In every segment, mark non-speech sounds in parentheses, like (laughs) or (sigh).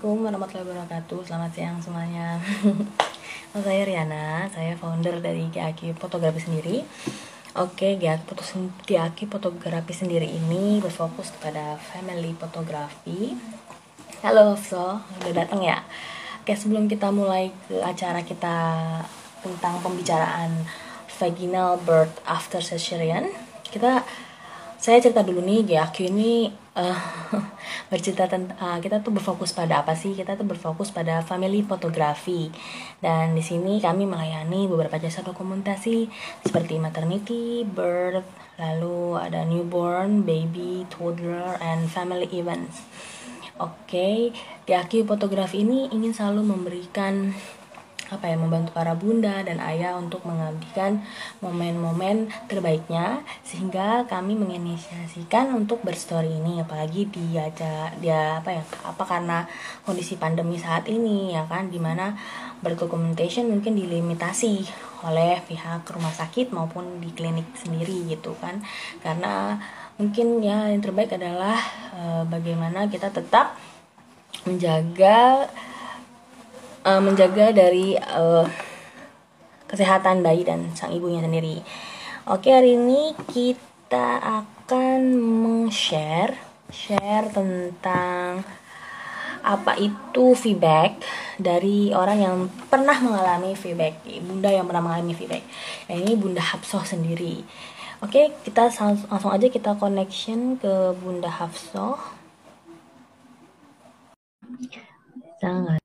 Assalamualaikum warahmatullahi wabarakatuh. Selamat siang semuanya. Nama (laughs) saya Riana. Saya founder dari GAKI Fotografi sendiri. Oke, GAKI Fotografi sendiri ini berfokus kepada family fotografi. Halo So, udah datang ya? Oke, sebelum kita mulai ke acara kita tentang pembicaraan vaginal birth after cesarean Kita saya cerita dulu nih GAQ ini uh, (laughs) bercerita tentang uh, kita tuh berfokus pada apa sih kita tuh berfokus pada family fotografi dan di sini kami melayani beberapa jasa dokumentasi seperti maternity, birth, lalu ada newborn, baby, toddler, and family events. Oke, okay, GAQ fotografi ini ingin selalu memberikan apa ya membantu para bunda dan ayah untuk mengabdikan momen-momen terbaiknya sehingga kami menginisiasikan untuk berstory ini apalagi di aja dia apa ya apa karena kondisi pandemi saat ini ya kan di mana berdocumentation mungkin dilimitasi oleh pihak rumah sakit maupun di klinik sendiri gitu kan. Karena mungkin ya yang terbaik adalah e, bagaimana kita tetap menjaga uh, menjaga dari uh, kesehatan bayi dan sang ibunya sendiri. Oke, hari ini kita akan meng-share share tentang apa itu feedback dari orang yang pernah mengalami feedback, bunda yang pernah mengalami feedback. Nah, ini Bunda Hafsoh sendiri. Oke, kita langsung aja kita connection ke Bunda Hafsoh. Sangat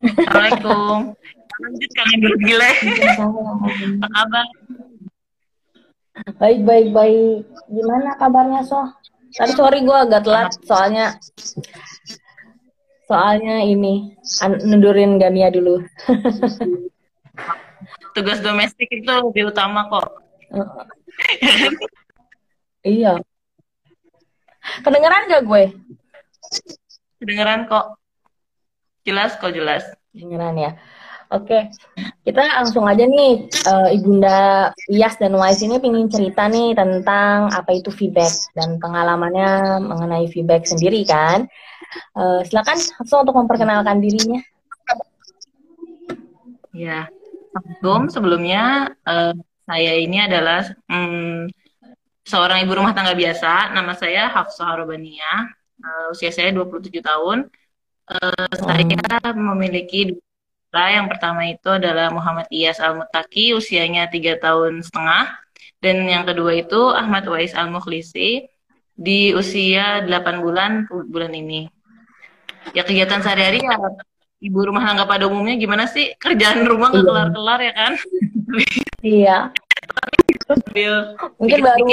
Assalamualaikum. Lanjut kalian dulu gile. Apa kabar? Baik, baik, baik. Gimana kabarnya, So? Tadi sorry gue agak telat, soalnya soalnya ini nundurin Gania dulu. (laughs) Tugas domestik itu lebih utama kok. Iya. Kedengeran gak gue? Kedengeran kok. Jelas kok jelas. Kedengeran ya. Oke, kita langsung aja nih, uh, Ibunda Yas dan Wais ini ingin cerita nih tentang apa itu feedback dan pengalamannya mengenai feedback sendiri kan. Uh, silakan langsung untuk memperkenalkan dirinya. Ya, Assalamualaikum. Sebelumnya uh, saya ini adalah um, seorang ibu rumah tangga biasa. Nama saya Hafsah Harobania. Uh, usia saya 27 tahun. Uh, saya memiliki yang pertama itu adalah Muhammad Iyas Al-Mutaki, usianya tiga tahun setengah. Dan yang kedua itu Ahmad Wais Al-Mukhlisi, di usia 8 bulan bulan ini. Ya kegiatan sehari-hari ya ibu rumah tangga pada umumnya gimana sih kerjaan rumah nggak iya. kelar-kelar ya kan? Iya. Mungkin baru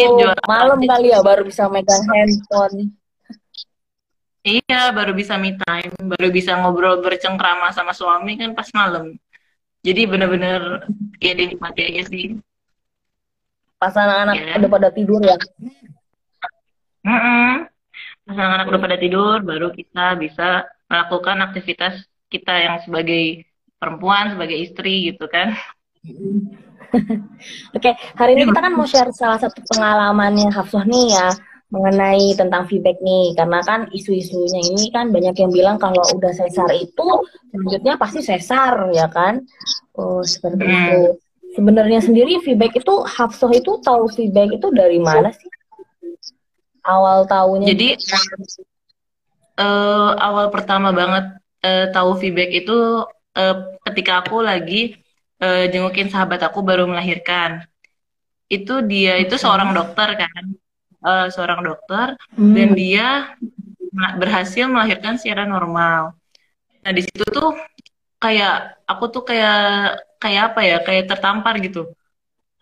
malam kali ya baru bisa megang handphone. Iya, baru bisa me time, baru bisa ngobrol bercengkrama sama suami kan pas malam. Jadi bener-bener ya dinikmati aja sih. Pas anak-anak ya. udah pada tidur ya? Mm -mm. Pas anak-anak udah pada tidur, baru kita bisa melakukan aktivitas kita yang sebagai perempuan, sebagai istri gitu kan. (laughs) Oke, hari ini kita kan mau share salah satu pengalamannya Hafsah nih ya mengenai tentang feedback nih. Karena kan isu-isunya ini kan banyak yang bilang kalau udah sesar itu selanjutnya pasti sesar ya kan? Oh seperti hmm. itu. Sebenarnya sendiri feedback itu Hafsah itu tahu feedback itu dari mana sih? Awal tahunnya jadi uh, awal pertama banget uh, tahu feedback itu uh, ketika aku lagi uh, jengukin sahabat aku baru melahirkan itu dia itu seorang dokter kan uh, seorang dokter hmm. dan dia berhasil melahirkan secara normal. Nah di situ tuh kayak aku tuh kayak kayak apa ya kayak tertampar gitu.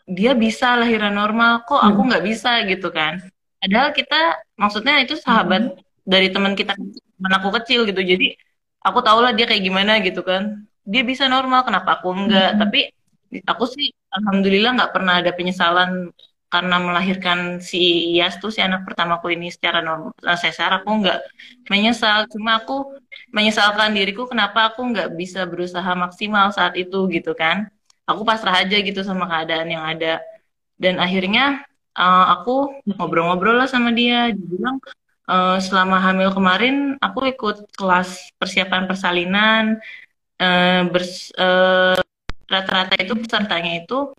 Dia bisa lahiran normal, kok aku hmm. nggak bisa gitu kan? Padahal kita maksudnya itu sahabat hmm. dari teman kita teman aku kecil gitu. Jadi aku tau lah dia kayak gimana gitu kan. Dia bisa normal, kenapa aku enggak? Hmm. Tapi aku sih alhamdulillah nggak pernah ada penyesalan karena melahirkan si Yas tuh si anak pertamaku ini secara normal eh, sesar aku nggak menyesal cuma aku menyesalkan diriku kenapa aku nggak bisa berusaha maksimal saat itu gitu kan aku pasrah aja gitu sama keadaan yang ada dan akhirnya uh, aku ngobrol-ngobrol lah sama dia dia bilang uh, selama hamil kemarin aku ikut kelas persiapan persalinan uh, bers, uh, rata-rata itu pesertanya itu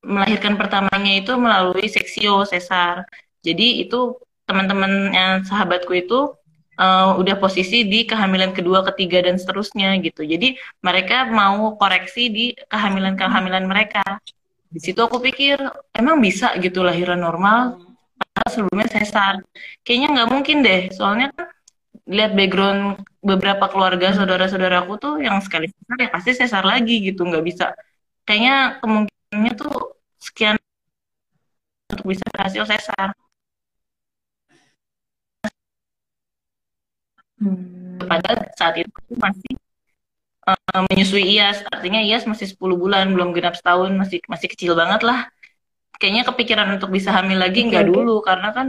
melahirkan pertamanya itu melalui seksio sesar jadi itu teman-teman yang sahabatku itu uh, udah posisi di kehamilan kedua, ketiga dan seterusnya gitu. Jadi mereka mau koreksi di kehamilan-kehamilan mereka. Di situ aku pikir emang bisa gitu lahiran normal padahal sebelumnya sesar. Kayaknya nggak mungkin deh, soalnya kan lihat background beberapa keluarga saudara-saudaraku tuh yang sekali sesar ya pasti sesar lagi gitu, nggak bisa. Kayaknya kemungkinannya tuh sekian untuk bisa berhasil sesar. Hmm. Padahal saat itu masih uh, menyusui IAS, artinya IAS masih 10 bulan, belum genap setahun, masih masih kecil banget lah. Kayaknya kepikiran untuk bisa hamil lagi nggak okay, dulu, karena kan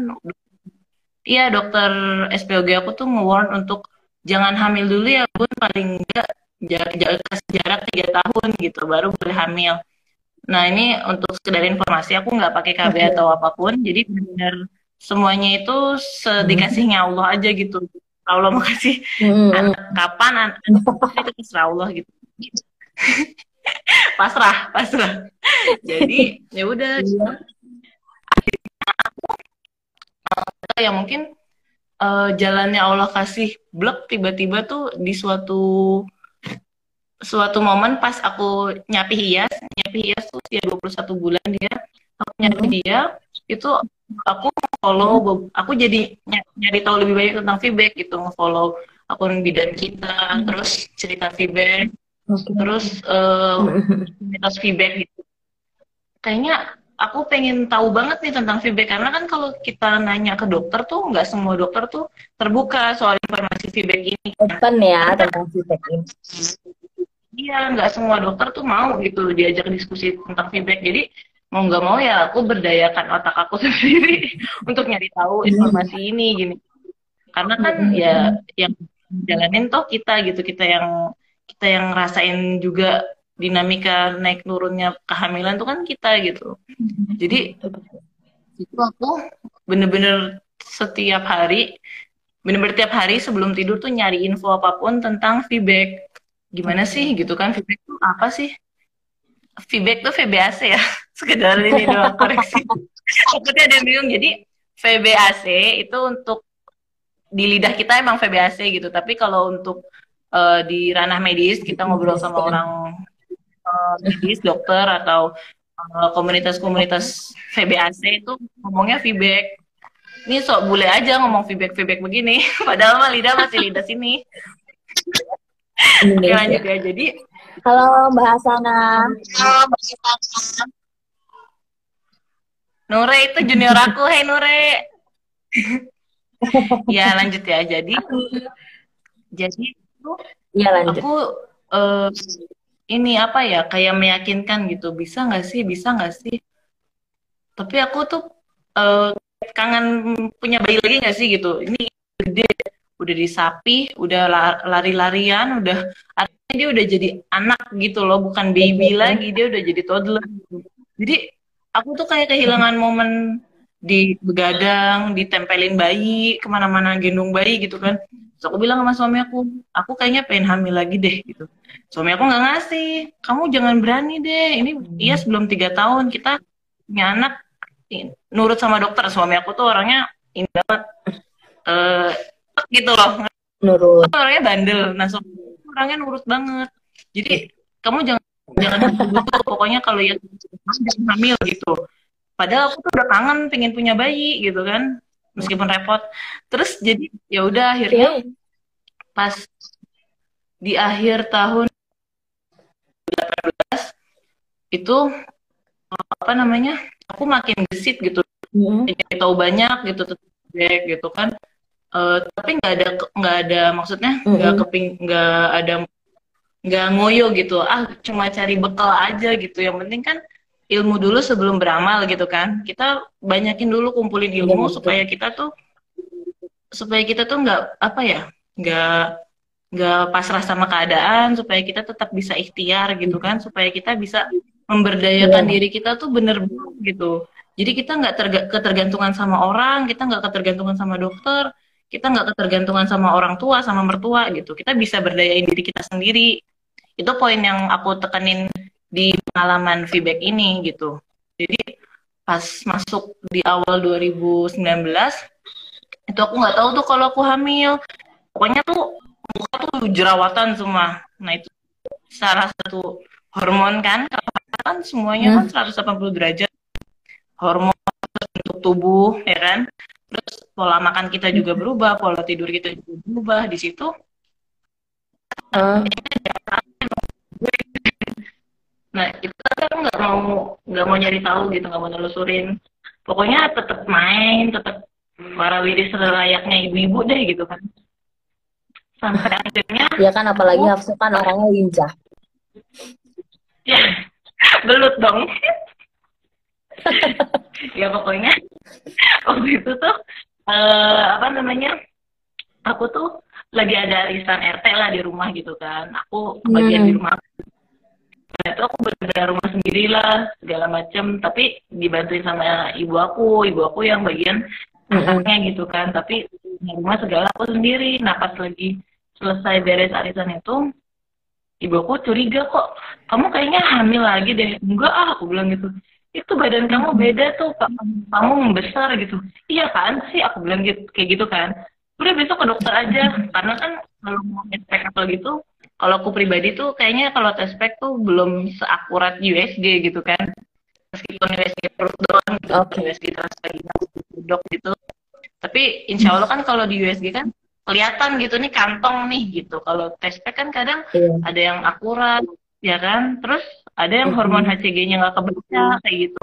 iya dokter SPOG aku tuh nge-warn untuk jangan hamil dulu ya bun, paling enggak jarak, jarak, jarak 3 tahun gitu, baru boleh hamil. Nah ini untuk sekedar informasi, aku nggak pakai KB okay. atau apa pun, jadi benar semuanya itu sedikasihnya Allah aja gitu Allah (laughs) mau kasih hmm. anak kapan anak, (laughs) itu terserah Allah gitu (laughs) (laughs) pasrah pasrah jadi ya udah iya. yang mungkin uh, jalannya Allah kasih blok tiba-tiba tuh di suatu suatu momen pas aku nyapi hias nyapi hias tuh dia 21 bulan dia aku nyapi hmm. dia itu aku follow aku jadi nyari tahu lebih banyak tentang feedback gitu nge-follow akun bidan kita hmm. terus cerita feedback okay. terus uh, (laughs) feedback gitu. Kayaknya aku pengen tahu banget nih tentang feedback karena kan kalau kita nanya ke dokter tuh nggak semua dokter tuh terbuka soal informasi feedback ini open ya tentang feedback ini. Iya nggak semua dokter tuh mau gitu diajak diskusi tentang feedback. Jadi mau nggak mau ya aku berdayakan otak aku (laughs) sendiri untuk nyari tahu informasi ini gini. Karena kan ya yang jalanin toh kita gitu kita yang kita yang rasain juga dinamika naik turunnya kehamilan tuh kan kita gitu. Jadi itu aku bener-bener setiap hari bener-bener tiap hari sebelum tidur tuh nyari info apa pun tentang feedback. Gimana sih gitu kan feedback itu apa sih? Feedback tuh VBAC ya (laughs) sekedar ini doang koreksi. (laughs) Takutnya ada yang bingung. Jadi VBAC itu untuk di lidah kita emang VBAC gitu. Tapi kalau untuk uh, di ranah medis kita ngobrol sama orang uh, medis dokter atau komunitas komunitas-komunitas VBAC itu ngomongnya feedback ini sok bule aja ngomong feedback feedback begini (laughs) padahal mah lidah masih lidah sini Oke, lanjut ya jadi Halo Mbak Hasana. Halo Mbak Hasana. Nure itu junior aku, hei Nure. (laughs) ya lanjut ya. Jadi, jadi ya, lanjut. aku uh, ini apa ya kayak meyakinkan gitu. Bisa nggak sih? Bisa nggak sih? Tapi aku tuh uh, kangen punya bayi lagi nggak sih gitu. Ini gede, udah disapi, udah lari-larian, udah dia udah jadi anak gitu loh bukan baby lagi dia udah jadi toddler gitu. jadi aku tuh kayak kehilangan momen di begadang ditempelin bayi ke mana-mana gendong bayi gitu kan Terus aku bilang sama suami aku aku kayaknya pengen hamil lagi deh gitu. Suami aku nggak ngasih kamu jangan berani deh ini iya sebelum tiga tahun kita punya anak. Nurut sama dokter suami aku tuh orangnya ini banget uh, gitu loh. Nurut. Orangnya bandel. Nah suami orangnya nurut banget. Jadi kamu jangan jangan butuh pokoknya kalau ya jangan hamil gitu. Padahal aku tuh udah kangen pengen punya bayi gitu kan meskipun repot terus jadi ya udah akhirnya okay. pas di akhir tahun 2018 itu apa namanya aku makin gesit gitu mm. tahu banyak gitu gitu kan Uh, tapi nggak ada nggak ada maksudnya nggak mm -hmm. keping nggak ada nggak ngoyo gitu ah cuma cari bekal aja gitu yang penting kan ilmu dulu sebelum beramal gitu kan kita banyakin dulu kumpulin ilmu ya, supaya kita tuh supaya kita tuh nggak apa ya nggak nggak pasrah sama keadaan supaya kita tetap bisa ikhtiar gitu kan supaya kita bisa memberdayakan Iya. diri kita tuh bener-bener gitu. Jadi kita nggak terga- ketergantungan sama orang, kita nggak ketergantungan sama dokter, kita nggak ketergantungan sama orang tua, sama mertua gitu. Kita bisa berdayain diri kita sendiri. Itu poin yang aku tekenin di pengalaman feedback ini gitu. Jadi pas masuk di awal 2019 itu aku nggak tahu tuh kalau aku hamil. Pokoknya tuh muka tuh jerawatan semua. Nah itu salah satu hormon kan, kan semuanya kan 180 derajat. Hormon untuk tubuh ya kan? Terus pola makan kita juga berubah pola tidur kita juga berubah. Di situ Ah, nah itu kan nggak mau nggak mau nyari tahu gitu nggak mau nelusurin. Pokoknya tetap main tetap warawiri selayaknya ibu-ibu deh gitu kan. Sampai akhirnya ya kan apalagi Hafsa kan orangnya lincah. ya belut dong. (laughs) Ya pokoknya waktu itu tuh eh, apa namanya aku tuh lagi ada arisan RT lah di rumah gitu kan. Aku kebagian Hmm. di rumah nah itu aku benar rumah sendiri lah segala macem. Tapi dibantuin sama ibu aku ibu aku yang bagian anaknya gitu kan. Tapi di rumah segala aku sendiri. Nah pas lagi selesai beres arisan itu ibu aku curiga kok kamu kayaknya hamil lagi deh. Enggak ah aku bilang gitu. Itu badan kamu beda tuh kamu membesar gitu. Iya kan sih? Aku bilang gitu kayak gitu kan. Udah besok ke dokter aja. Karena kan kalau mau spek atau gitu kalau aku pribadi tuh kayaknya kalau tes spek tuh belum seakurat USG gitu kan. Meskipun USG perut doang gitu Oke. USG dok gitu. Tapi insya Allah kan kalau di USG kan kelihatan gitu nih kantong nih gitu. Kalau tes spek kan kadang Iya. ada yang akurat ya kan? Terus ada yang hormon HCG-nya nggak kebaca kayak gitu.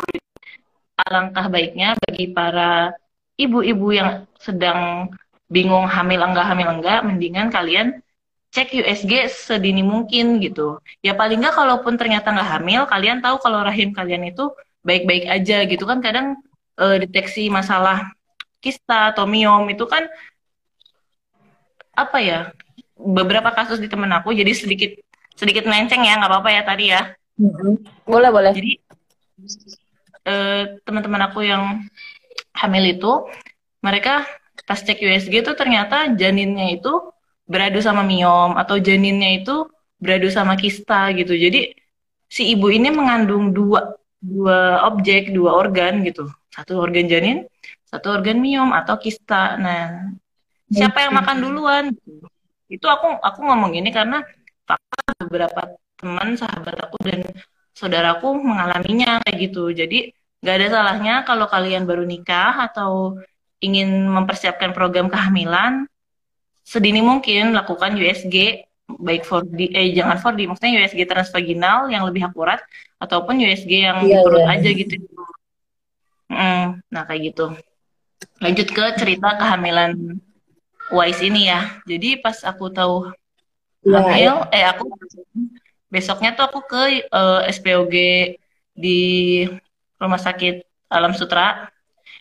Alangkah baiknya bagi para ibu-ibu yang sedang bingung hamil enggak hamil enggak mendingan kalian cek USG sedini mungkin gitu ya paling nggak kalaupun ternyata nggak hamil kalian tahu kalau rahim kalian itu baik-baik aja gitu kan kadang eh, deteksi masalah kista atau miom itu kan apa ya beberapa kasus di temen aku jadi sedikit sedikit melenceng ya nggak apa-apa ya tadi ya. Boleh boleh. jadi eh, teman-teman aku yang hamil itu mereka pas cek USG itu ternyata janinnya itu beradu sama miom atau janinnya itu beradu sama kista gitu. Jadi si ibu ini mengandung dua dua objek dua organ gitu. Satu organ janin satu organ miom atau kista. Nah siapa yang makan duluan? Itu aku aku ngomong ini karena fakta beberapa teman sahabat aku dan saudaraku mengalaminya kayak gitu. Jadi nggak ada salahnya kalau kalian baru nikah atau ingin mempersiapkan program kehamilan sedini mungkin lakukan USG baik 4D eh jangan 4D maksudnya USG transvaginal yang lebih akurat ataupun USG yang di Iya, perut iya. aja gitu. Mm, nah kayak gitu. Lanjut ke cerita kehamilan Wise ini ya. Jadi pas aku tahu Iya, hamil eh aku besoknya tuh aku ke eh, SPOG di rumah sakit Alam Sutra.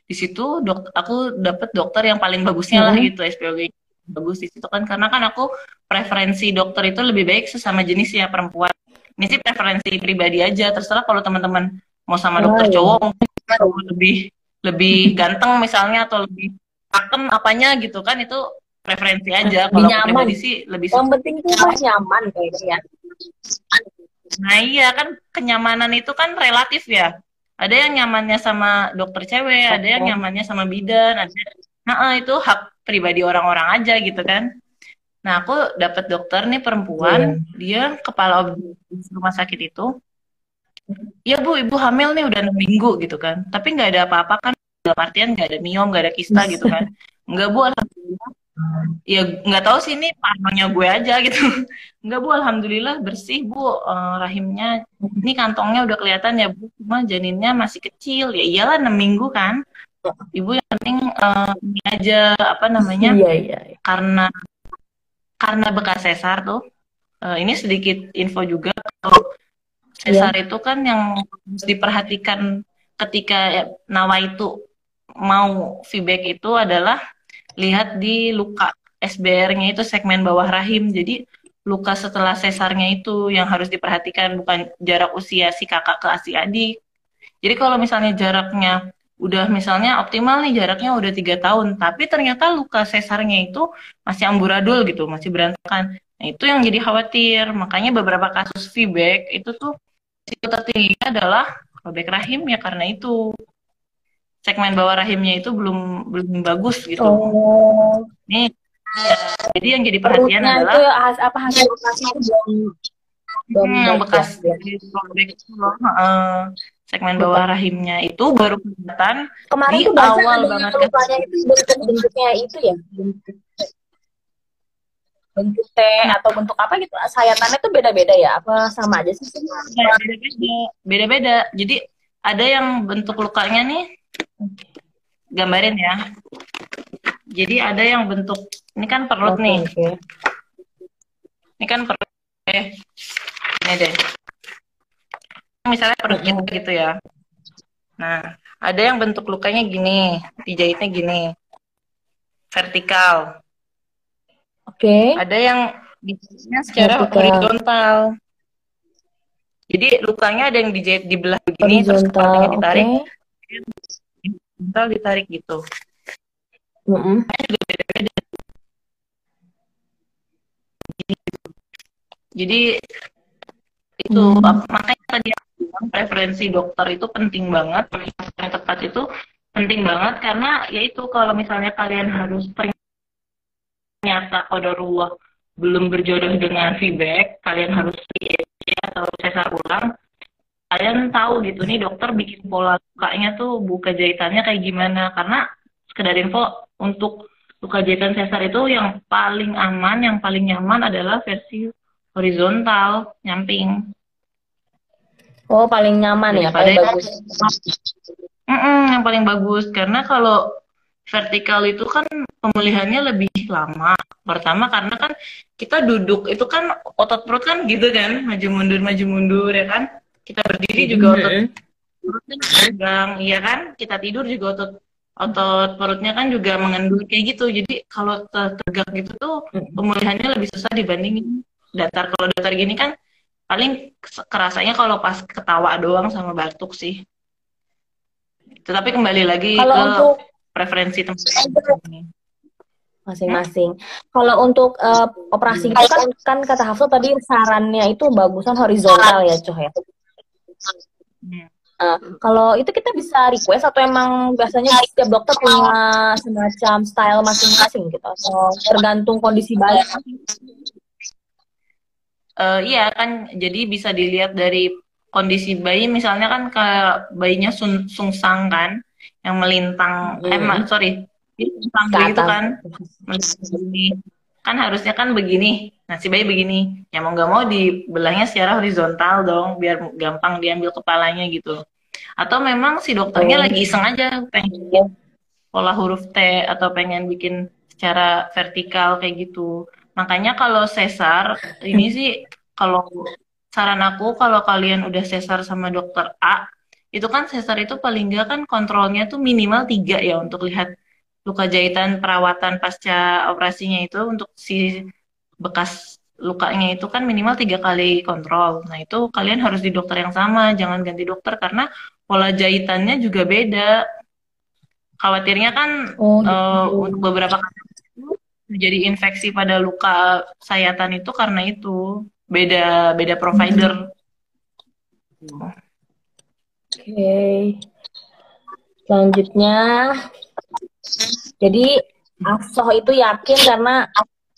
Di situ dok aku dapet dokter yang paling bagusnya lah Mhm. gitu SPOG bagus di situ kan karena kan aku preferensi dokter itu lebih baik sesama jenis ya perempuan ini sih preferensi pribadi aja terserah kalau teman-teman mau sama Oh, dokter iya. cowok mungkin lebih lebih ganteng misalnya atau lebih pakem apanya gitu kan itu preferensi aja kalau pribadi sih lebih Yang penting tuh mas nyaman kayaknya. Nah iya kan kenyamanan itu kan relatif ya. Ada yang nyamannya sama dokter cewek, ada yang Oke. nyamannya sama bidan, ada nah eh, itu hak pribadi orang-orang aja gitu kan. Nah aku dapat dokter nih perempuan, dia kepala rumah sakit itu. Ya bu, ibu hamil nih udah enam minggu gitu kan. Tapi nggak ada apa-apa kan, dalam artian nggak ada miom, nggak ada kista gitu kan. Nggak bu, alhamdulillah. Ya nggak tahu sih ini parnonya gue aja gitu. (laughs) Enggak bu, alhamdulillah bersih bu Eh, rahimnya. Ini kantongnya udah kelihatan ya bu, cuma janinnya masih kecil. Ya iyalah 6 minggu kan. Ibu yang penting eh, ini aja apa namanya Iya iya. iya. karena karena bekas sesar tuh. eh, ini sedikit info juga kalau sesar itu kan yang harus diperhatikan ketika ya, Nawa itu mau feedback itu adalah lihat di luka SBR-nya itu segmen bawah rahim. Jadi luka setelah sesarnya itu yang harus diperhatikan bukan jarak usia si kakak ke si adik. Jadi kalau misalnya jaraknya udah misalnya optimal nih jaraknya udah tiga tahun, tapi ternyata luka sesarnya itu masih amburadul gitu, masih berantakan. Nah itu yang jadi khawatir. Makanya beberapa kasus feedback itu tuh risiko tertingginya adalah robek rahim ya karena itu segmen bawah rahimnya itu belum belum bagus gitu. Oh. Nih, ya, jadi yang jadi perhatian adalah itu apa hasil operasi belum yang baik bekas segmen bawah rahimnya itu baru kelihatan Kemarin di tuh awal banget yang lukanya itu bentuk bentuknya itu ya? Bentuk bentuk T atau bentuk apa gitu? Sayatannya tuh beda-beda ya? Apa sama aja sih? Semua beda-beda. Jadi ada yang bentuk lukanya nih gambarin ya. Jadi ada yang bentuk ini kan perut Oke, nih oke. ini kan perut eh ini deh misalnya perut kita gitu ya nah ada yang bentuk lukanya gini dijahitnya gini vertikal Oke. ada yang dijahitnya secara Vertikal. horizontal jadi lukanya ada yang dijahit di belah begini terus Horizontal. kepalanya Oke. ditarik horizontal ditarik gitu Mm-mm. Jadi itu Hmm. ap- makanya tadi aku bilang preferensi dokter itu penting banget, yang tepat itu penting banget karena yaitu kalau misalnya kalian harus ternyata kodarullah belum berjodoh dengan feedback, kalian harus IEC atau sesar ulang, kalian tahu gitu nih dokter bikin pola lukanya tuh buka jahitannya kayak gimana karena sekedar info untuk luka jahitan sesar itu yang paling aman, yang paling nyaman adalah versi horizontal, nyamping. Oh, paling nyaman ya, paling yang- bagus. Mm-mm, yang paling bagus karena kalau vertikal itu kan pemulihannya lebih lama. Pertama karena kan kita duduk itu kan otot perut kan gitu kan, maju mundur maju mundur ya kan. Kita berdiri juga otot perutnya tegang, iya kan? Kita tidur juga otot otot perutnya kan juga mengendur kayak gitu. Jadi kalau te- tegak gitu tuh Mm. pemulihannya lebih susah dibandingin datar. Kalau datar gini kan paling kerasanya kalau pas ketawa doang sama batuk sih. Tetapi kembali lagi Kalau ke untuk preferensi teman-teman. masing-masing. Kalau untuk eh, operasi itu kan, kan kata Hafsah tadi sarannya itu bagusan horizontal ya, Coh ya. Hmm. Eh, kalau itu kita bisa request atau emang biasanya setiap dokter punya semacam style masing-masing gitu atau tergantung kondisi bayi. Eh, iya kan, jadi bisa dilihat dari kondisi bayi, misalnya kan ke bayinya sun- sungsang kan, yang melintang, eh Hmm. ma- sorry, sungsang gitu kan, begini. Kan harusnya kan begini, nah si bayi begini, ya mau nggak mau dibelahnya secara horizontal dong, biar gampang diambil kepalanya gitu. Atau memang si dokternya Oh. lagi iseng aja, pengen pola huruf T atau pengen bikin secara vertikal kayak gitu. Makanya kalau sesar ini (laughs) sih kalau saran aku kalau kalian udah sesar sama dokter A itu kan sesar itu paling nggak kan kontrolnya tuh minimal tiga ya untuk lihat luka jahitan perawatan pasca operasinya itu untuk si bekas lukanya itu kan minimal tiga kali kontrol. Nah itu kalian harus di dokter yang sama, jangan ganti dokter karena pola jahitannya juga beda. Khawatirnya kan Oh, gitu. eh, untuk beberapa kasus itu jadi infeksi pada luka sayatan itu karena itu beda beda provider. Oke. Selanjutnya, jadi Hafsah itu yakin karena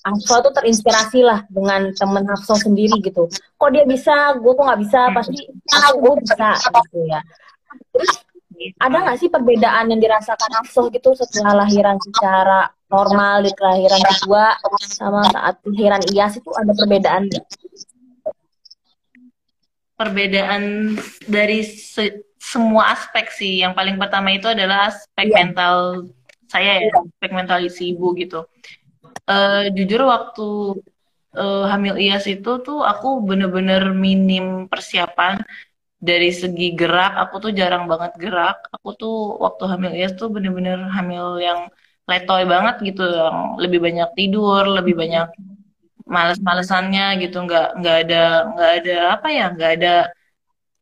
Hafsah tuh terinspirasi lah dengan temen Hafsah sendiri gitu. Kok dia bisa, gue kok nggak bisa, pasti aku gue bisa gitu ya. Terus ada nggak sih perbedaan yang dirasakan Hafsah gitu setelah lahiran secara normal di kelahiran kedua sama saat lahiran Iyas itu ada perbedaan nggak? Perbedaan dari se- semua aspek sih. Yang paling pertama itu adalah aspek Iya. mental saya ya, aspek mental si ibu gitu. Eh, jujur waktu eh, hamil IAS itu tuh aku bener-bener minim persiapan dari segi gerak. Aku tuh jarang banget gerak. Aku tuh waktu hamil IAS tuh bener-bener hamil yang letoy banget gitu, yang lebih banyak tidur, lebih banyak males-malesannya gitu nggak nggak ada nggak ada apa ya nggak ada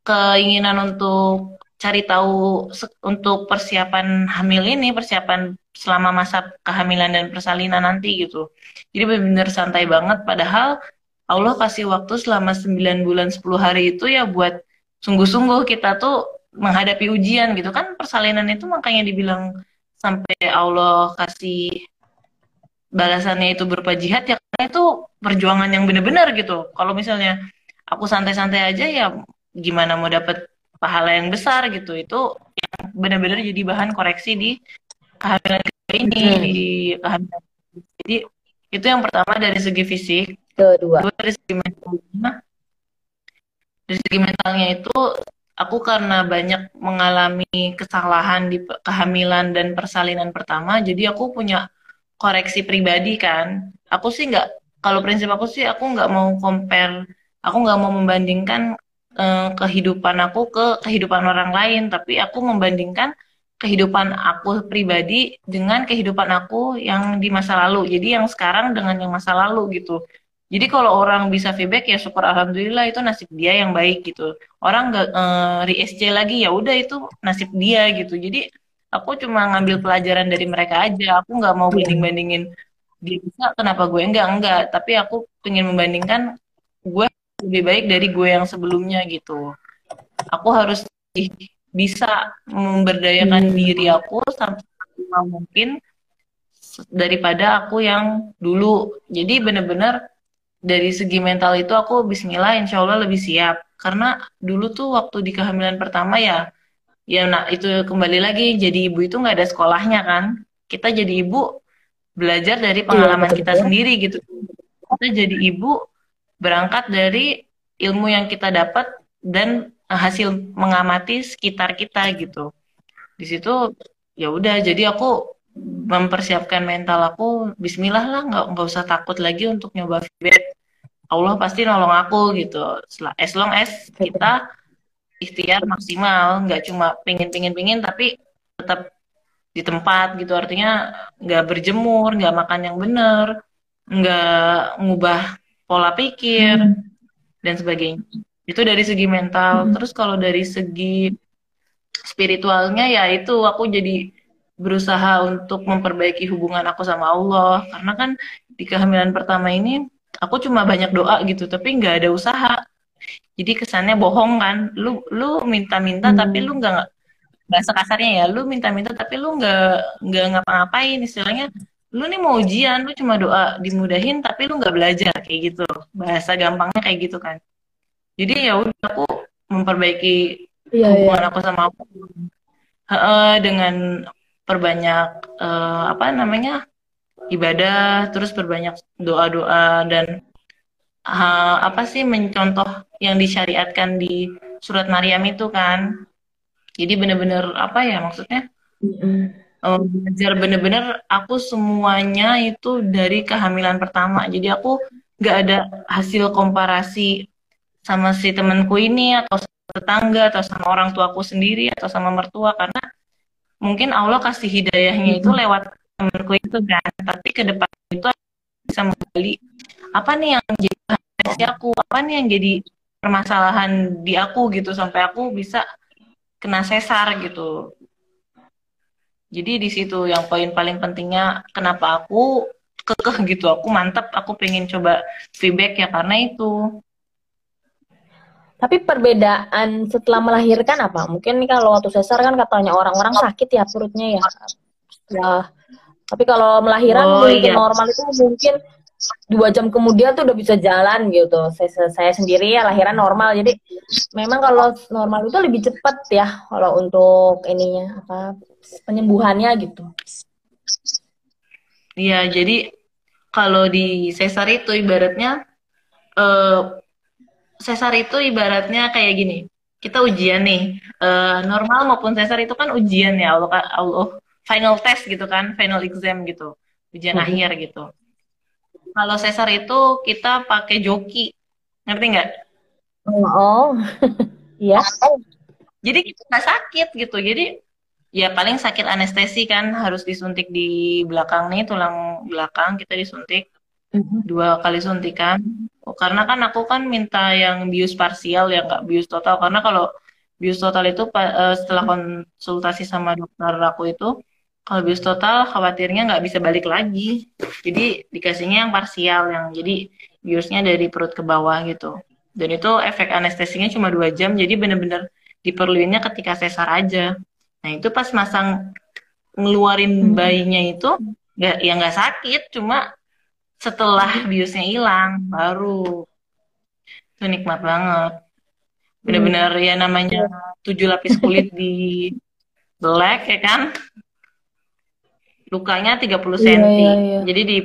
keinginan untuk cari tahu untuk persiapan hamil ini persiapan selama masa kehamilan dan persalinan nanti gitu jadi benar-benar santai banget padahal Allah kasih waktu selama 9 bulan 10 hari itu ya buat sungguh-sungguh kita tuh menghadapi ujian gitu kan persalinan itu makanya dibilang sampai Allah kasih balasannya itu berupa jihad ya karena itu perjuangan yang benar-benar gitu. Kalau misalnya aku santai-santai aja ya gimana mau dapat pahala yang besar gitu. Itu yang benar-benar jadi bahan koreksi di kehamilan ini hmm. di kehamilan. Jadi itu yang pertama dari segi fisik. Kedua. dari segi mentalnya. Dari segi mentalnya itu aku karena banyak mengalami kesalahan di kehamilan dan persalinan pertama, jadi aku punya koreksi pribadi kan. Aku sih nggak kalau prinsip aku sih aku nggak mau compare aku nggak mau membandingkan uh, kehidupan aku ke kehidupan orang lain tapi aku membandingkan kehidupan aku pribadi dengan kehidupan aku yang di masa lalu. Jadi yang sekarang dengan yang masa lalu gitu jadi kalau orang bisa feedback ya syukur alhamdulillah itu nasib dia yang baik gitu. Orang nggak uh, re SC lagi ya udah itu nasib dia gitu. Jadi aku cuma ngambil pelajaran dari mereka aja. Aku nggak mau iya. banding bandingin dia bisa kenapa gue enggak enggak tapi aku ingin membandingkan gue lebih baik dari gue yang sebelumnya gitu. Aku harus bisa memberdayakan hmm. diri aku sampai mungkin daripada aku yang dulu. Jadi bener-bener dari segi mental itu aku Bismillah insya Allah lebih siap. Karena dulu tuh waktu di kehamilan pertama ya ya nah itu kembali lagi jadi ibu itu nggak ada sekolahnya kan. Kita jadi ibu belajar dari iya, pengalaman kita sendiri gitu. Kita jadi ibu berangkat dari ilmu yang kita dapat dan hasil mengamati sekitar kita gitu. Di situ ya udah jadi aku mempersiapkan mental aku Bismillah lah nggak nggak usah takut lagi untuk nyoba feedback Allah pasti nolong aku gitu. As long as kita ikhtiar maksimal nggak cuma pingin pingin pingin tapi tetap di tempat gitu. Artinya nggak berjemur nggak makan yang benar nggak ngubah pola pikir hmm. dan sebagainya. Itu dari segi mental. Hmm. terus kalau dari segi spiritualnya ya itu aku jadi berusaha untuk memperbaiki hubungan aku sama Allah. Karena kan di kehamilan pertama ini aku cuma banyak doa gitu tapi nggak ada usaha. Jadi kesannya bohong kan. Lu lu minta-minta hmm. tapi lu nggak bahasa kasarnya ya lu minta-minta tapi lu nggak nggak ngapa-ngapain. Istilahnya lu nih mau ujian lu cuma doa dimudahin tapi lu nggak belajar kayak gitu. Bahasa gampangnya kayak gitu kan. Jadi ya udah aku memperbaiki yeah, hubungan yeah. aku sama aku. Uh, dengan perbanyak uh, apa namanya ibadah terus perbanyak doa-doa dan uh, apa sih mencontoh yang disyariatkan di surat Maryam itu kan. Jadi bener-bener apa ya maksudnya? Um, belajar bener-bener aku semuanya itu dari kehamilan pertama. Jadi aku nggak ada hasil komparasi sama si temanku ini atau tetangga atau sama orang tuaku sendiri atau sama mertua karena mungkin Allah kasih hidayahnya itu lewat temanku itu kan. Tapi ke depan itu bisa menggali apa nih yang jadi si aku? Apa nih yang jadi permasalahan di aku gitu sampai aku bisa kena sesar gitu. Jadi di situ yang poin paling pentingnya kenapa aku kekeh gitu. Aku mantap aku pengen coba feedback ya karena itu. Tapi perbedaan setelah melahirkan apa? Mungkin kalau waktu sesar kan katanya orang-orang sakit ya perutnya ya. Ya tapi kalau melahiran oh, iya. normal itu mungkin dua jam kemudian tuh udah bisa jalan gitu. Saya, saya sendiri ya lahiran normal, jadi memang kalau normal itu lebih cepat ya kalau untuk ininya apa penyembuhannya gitu. Iya, jadi kalau di sesar itu ibaratnya uh, sesar itu ibaratnya kayak gini. Kita ujian nih, uh, normal maupun sesar itu kan ujian ya Allah, Allah final test gitu kan, final exam gitu, ujian hmm. akhir gitu kalau sesar itu kita pakai joki, ngerti nggak? Oh, (laughs) iya. Jadi kita nggak sakit gitu. Jadi ya paling sakit anestesi kan harus disuntik di belakang nih tulang belakang kita disuntik. Mhm. dua kali suntikan Oh, karena kan aku kan minta yang bius parsial ya nggak bius total karena kalau bius total itu eh, setelah konsultasi sama dokter aku itu kalau bius total khawatirnya nggak bisa balik lagi. Jadi dikasihnya yang parsial yang jadi biusnya dari perut ke bawah gitu. Dan itu efek anestesinya cuma dua jam jadi bener-bener diperluinnya ketika sesar aja. Nah itu pas masang ngeluarin Mhm. bayinya itu nggak ya nggak sakit cuma setelah biusnya hilang baru. Itu nikmat banget. Bener-bener ya namanya tujuh lapis kulit di belek ya kan lukanya 30 Iya, cm iya, iya. jadi di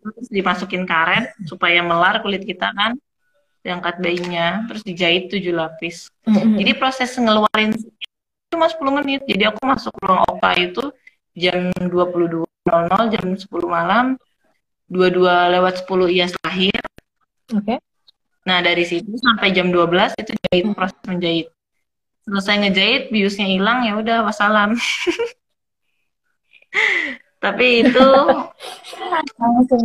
terus dimasukin karet supaya melar kulit kita kan diangkat bayinya terus dijahit tujuh lapis Mhm. jadi proses ngeluarin cuma 10 menit jadi aku masuk ruang opa itu jam 22.00 jam 10 malam 22 lewat 10 Iyas lahir Oke. Nah, dari situ sampai jam 12 itu jahit Hmm. proses menjahit. Selesai ngejahit, biusnya hilang ya udah wassalam. (laughs) Tapi itu Langsung.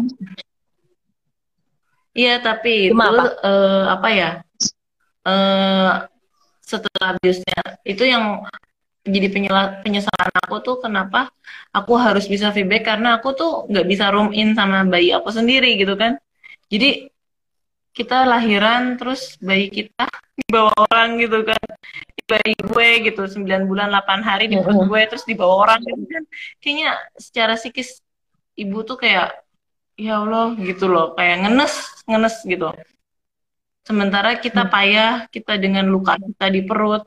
iya tapi itu Cuma apa? eh, apa ya? Eh setelah biusnya itu yang jadi penyesalan aku tuh kenapa aku harus bisa feedback karena aku tuh nggak bisa room in sama bayi aku sendiri gitu kan. Jadi kita lahiran terus bayi kita (laughs) dibawa orang gitu kan bayi gue gitu 9 bulan 8 hari di perut gue terus dibawa orang gitu kan. Kayaknya secara psikis ibu tuh kayak ya Allah gitu loh. Kayak ngenes ngenes gitu. Sementara kita Hmm. payah kita dengan luka kita di perut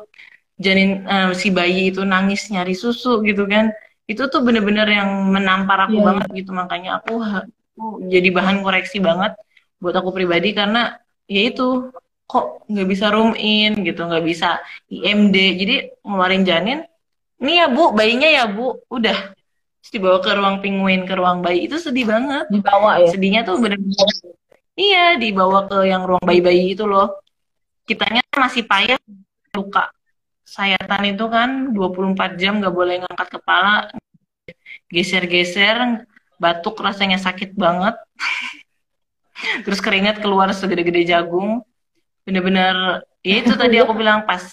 janin eh, si bayi itu nangis nyari susu gitu kan. Itu tuh bener-bener yang menampar aku Iya, iya. banget gitu. Makanya aku, aku jadi bahan koreksi banget buat aku pribadi karena ya itu kok nggak bisa room in gitu nggak bisa IMD jadi ngeluarin janin ini ya bu bayinya ya bu. Udah. Terus dibawa ke ruang penguin ke ruang bayi. Itu sedih banget. Dibawa ya. sedihnya tuh bener-bener iya dibawa ke yang ruang bayi-bayi itu loh. Kitanya masih payah luka sayatan itu kan 24 jam nggak boleh ngangkat kepala geser-geser batuk rasanya sakit banget. (laughs) Terus keringat keluar segede-gede jagung bener-bener ya itu tadi aku (laughs) bilang pas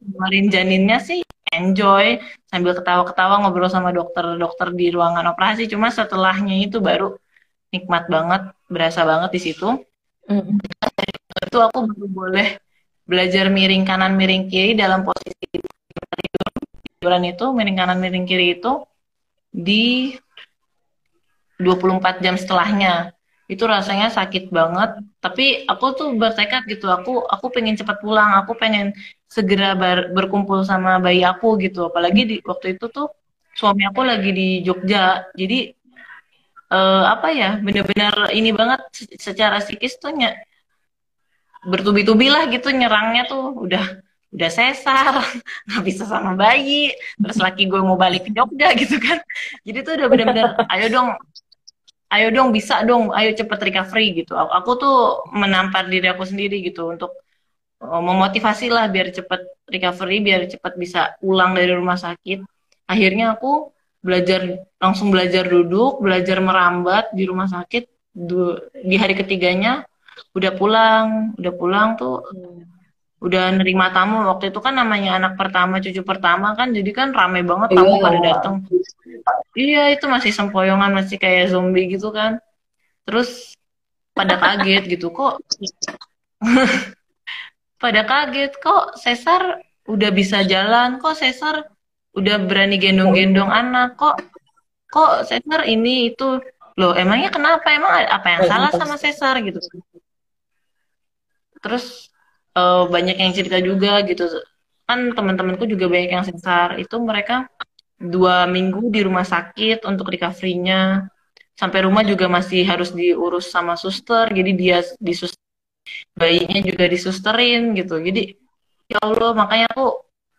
kemarin janinnya sih enjoy sambil ketawa-ketawa ngobrol sama dokter-dokter di ruangan operasi. Cuma setelahnya itu baru nikmat banget berasa banget di situ. Mhm. itu aku baru boleh belajar miring kanan miring kiri dalam posisi tiduran itu miring kanan miring kiri itu di 24 jam setelahnya itu rasanya sakit banget. Tapi aku tuh bertekad gitu aku aku pengen cepat pulang. Aku pengen segera ber- berkumpul sama bayi aku gitu. Apalagi di waktu itu tuh suami aku lagi di Jogja. Jadi eh, apa ya bener-bener ini banget se- secara psikis tuh ny- bertubi-tubi lah gitu nyerangnya tuh. Udah udah sesar (laughs) nggak bisa sama bayi. Terus laki gue mau balik ke Jogja (laughs) gitu kan. Jadi tuh udah bener-bener ayo dong ayo dong bisa dong ayo cepet recovery gitu. Aku, aku tuh menampar diri aku sendiri gitu untuk uh, memotivasi lah biar cepet recovery biar cepet bisa pulang dari rumah sakit. Akhirnya aku belajar langsung belajar duduk belajar merambat di rumah sakit Du- di hari ketiganya. Udah pulang udah pulang tuh udah nerima tamu. Waktu itu kan namanya anak pertama cucu pertama kan jadi kan rame banget tamu Iya. pada datang iya itu masih sempoyongan masih kayak zombie gitu kan. Terus pada kaget gitu kok (laughs) pada kaget kok sesar udah bisa jalan kok sesar udah berani gendong-gendong anak kok kok sesar ini itu. Loh emangnya kenapa? Emang apa yang salah sama sesar gitu? Terus eh, banyak yang cerita juga gitu. Kan teman-temanku juga banyak yang sesar itu mereka dua minggu di rumah sakit untuk recovery-nya. Sampai rumah juga masih harus diurus sama suster jadi dia disus bayinya juga disusterin gitu. Jadi ya Allah makanya aku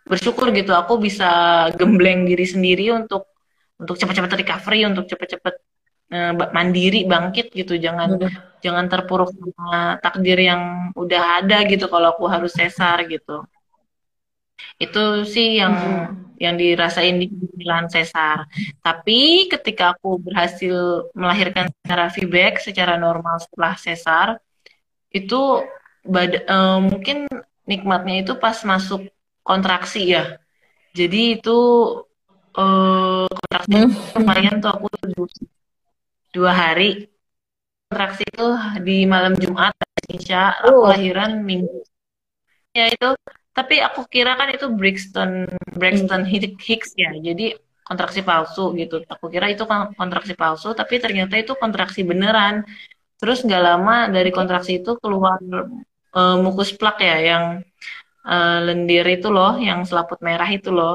bersyukur gitu. Aku bisa gembleng diri sendiri untuk untuk cepat-cepat recovery untuk cepat-cepat eh, ba- mandiri bangkit gitu. Jangan jangan terpuruk sama takdir yang udah ada gitu kalau aku harus sesar gitu Itu sih yang Mm-mm. yang dirasain di kehamilan sesar. Tapi ketika aku berhasil melahirkan secara VBAC, secara normal setelah sesar, itu bad- eh, mungkin nikmatnya itu pas masuk kontraksi ya. Jadi itu eh, kontraksi lumayan tuh aku tuh dua hari kontraksi itu di malam Jumat Isya aku Uh, lahiran Minggu ya itu. Tapi aku kira kan itu Brixton Braxton mm, Hick- Hicks ya. Jadi kontraksi palsu gitu. Aku kira itu kan kontraksi palsu tapi ternyata itu kontraksi beneran. Terus nggak lama dari kontraksi itu keluar eh, mukus plak ya yang eh, lendir itu loh yang selaput merah itu loh.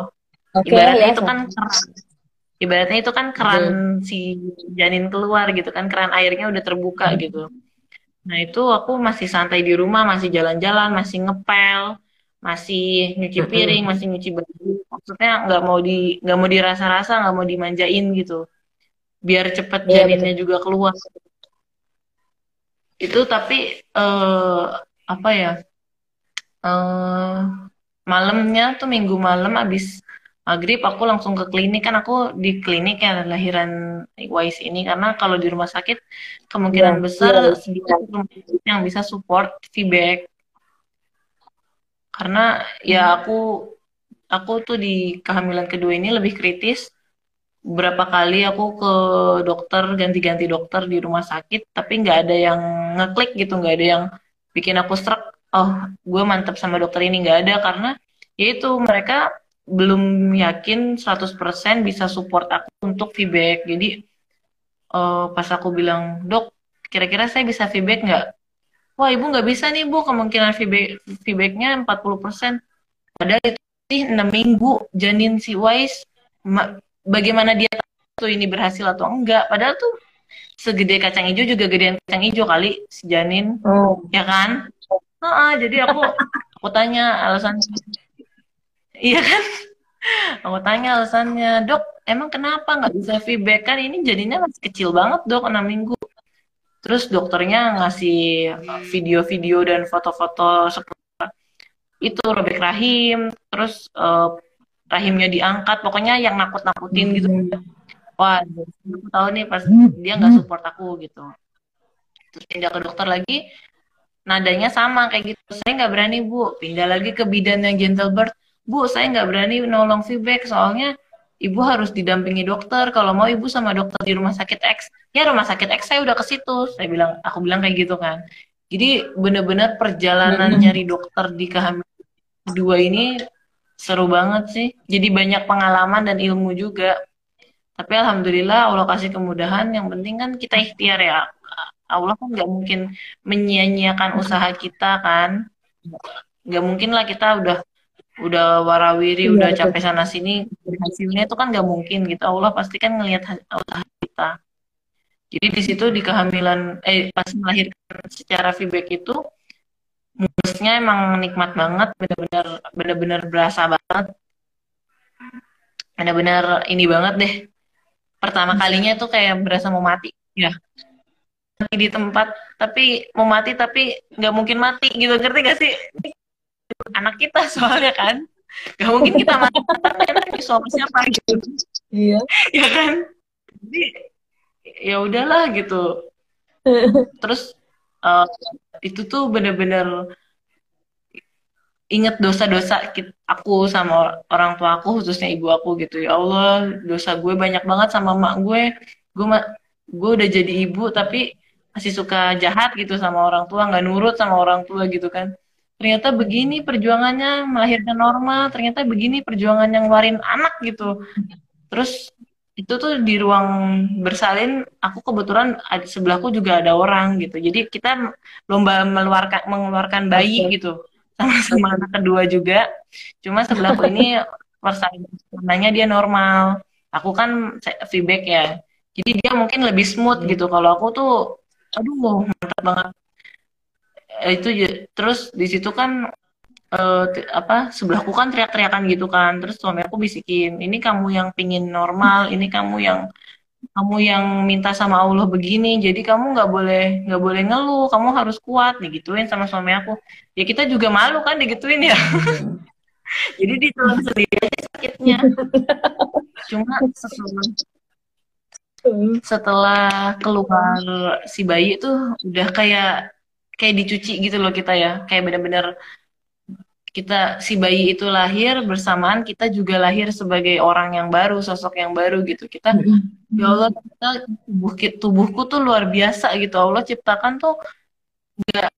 Oke, ibaratnya ya, itu kan sama. Ibaratnya itu kan keran Mm-mm. si janin keluar gitu kan keran airnya udah terbuka gitu Nah, itu aku masih santai di rumah, masih jalan-jalan, masih ngepel, masih nyuci piring, Mm-mm. masih nyuci baju. Maksudnya nggak mau di nggak mau dirasa-rasa, nggak mau dimanjain gitu. Biar cepet Iya, janinnya betul. juga keluar. Itu tapi eh apa ya? eh malamnya tuh minggu malam abis maghrib aku langsung ke klinik. Kan aku di klinik ya lahiran Wise ini. Karena kalau di rumah sakit kemungkinan besar sedikit rumah sakit yang bisa support feedback. Karena ya aku aku tuh di kehamilan kedua ini lebih kritis. Berapa kali aku ke dokter ganti-ganti dokter di rumah sakit tapi nggak ada yang ngeklik gitu nggak ada yang bikin aku struck oh gue mantep sama dokter ini. Nggak ada karena ya itu mereka belum yakin 100% bisa support aku untuk feedback. Jadi eh, pas aku bilang dok kira-kira saya bisa feedback nggak? Wah ibu nggak bisa nih bu kemungkinan feedback feedbacknya 40% padahal itu sih 6 minggu janin si Wise ma- bagaimana dia tahu ini berhasil atau enggak. Padahal tuh segede kacang hijau juga gedean kacang hijau kali si janin. Oh, ya kan? Heeh, jadi aku aku tanya alasan iya kan? Aku tanya alasannya dok emang kenapa nggak bisa feedback? Kan ini jadinya masih kecil banget dok 6 minggu. Terus dokternya ngasih video-video dan foto-foto seperti itu robek rahim terus eh, rahimnya diangkat pokoknya yang nakut-nakutin gitu. Mm, wah aku tahu nih pas dia nggak support aku gitu. Terus pindah ke dokter lagi nadanya sama kayak gitu. Saya nggak berani bu. Pindah lagi ke bidan yang gentle birth bu saya nggak berani nolong feedback soalnya ibu harus didampingi dokter. Kalau mau ibu sama dokter di rumah sakit X. Ya rumah sakit X saya udah ke situ. Saya bilang aku bilang kayak gitu kan. Jadi bener-bener perjalanan nyari dokter di kehamilan kedua ini seru banget sih. Jadi banyak pengalaman dan ilmu juga. Tapi alhamdulillah Allah kasih kemudahan. Yang penting kan kita ikhtiar ya. Allah kan nggak mungkin menyia-nyiakan usaha kita kan. Nggak mungkin lah kita udah udah warawiri Iya, udah betul. capek sana sini hasilnya itu kan nggak mungkin gitu. Allah pasti kan ngelihat ha- usaha kita. Jadi di situ di kehamilan eh pas melahirkan secara feedback itu mulusnya emang nikmat banget bener-bener bener-bener berasa banget. Bener-bener ini banget deh. Pertama kalinya tuh kayak berasa mau mati. Ya di tempat tapi mau mati tapi nggak mungkin mati gitu. Ngerti gak sih anak kita (laughs) soalnya kan. Nggak mungkin kita mati tapi sama siapa gitu. Iya. ya kan? Jadi ya udahlah gitu. Terus eh, itu tuh bener-bener inget dosa-dosa aku sama orang tua aku khususnya ibu aku gitu. Ya Allah dosa gue banyak banget sama mak gue. Gue ma- gue udah jadi ibu tapi masih suka jahat gitu sama orang tua nggak nurut sama orang tua gitu kan ternyata begini perjuangannya melahirkan normal ternyata begini perjuangannya ngeluarin anak gitu. Terus itu tuh di ruang bersalin aku kebetulan ada, sebelahku juga ada orang gitu. Jadi kita lomba mengeluarkan mengeluarkan bayi Oke. gitu sama-sama anak kedua juga. Cuma sebelahku ini persalinannya dia normal. Aku kan feedback ya. Jadi dia mungkin lebih smooth gitu. Kalau aku tuh aduh mantap banget itu ya- terus di situ kan eh, t- apa sebelahku kan teriak-teriakan gitu kan. Terus suami aku bisikin ini kamu yang pingin normal ini kamu yang kamu yang minta sama Allah begini jadi kamu nggak boleh nggak boleh ngeluh kamu harus kuat. Digituin sama suami aku. Ya kita juga malu kan digituin ya. (laughs) Jadi ditelan sendiri aja sakitnya. Cuma setelah setelah keluar si bayi itu udah kayak kayak dicuci gitu loh kita ya. Kayak bener-bener kita si bayi itu lahir bersamaan kita juga lahir sebagai orang yang baru sosok yang baru gitu. Kita ya Allah kita tubuh tubuhku tuh luar biasa gitu. Allah ciptakan tuh gak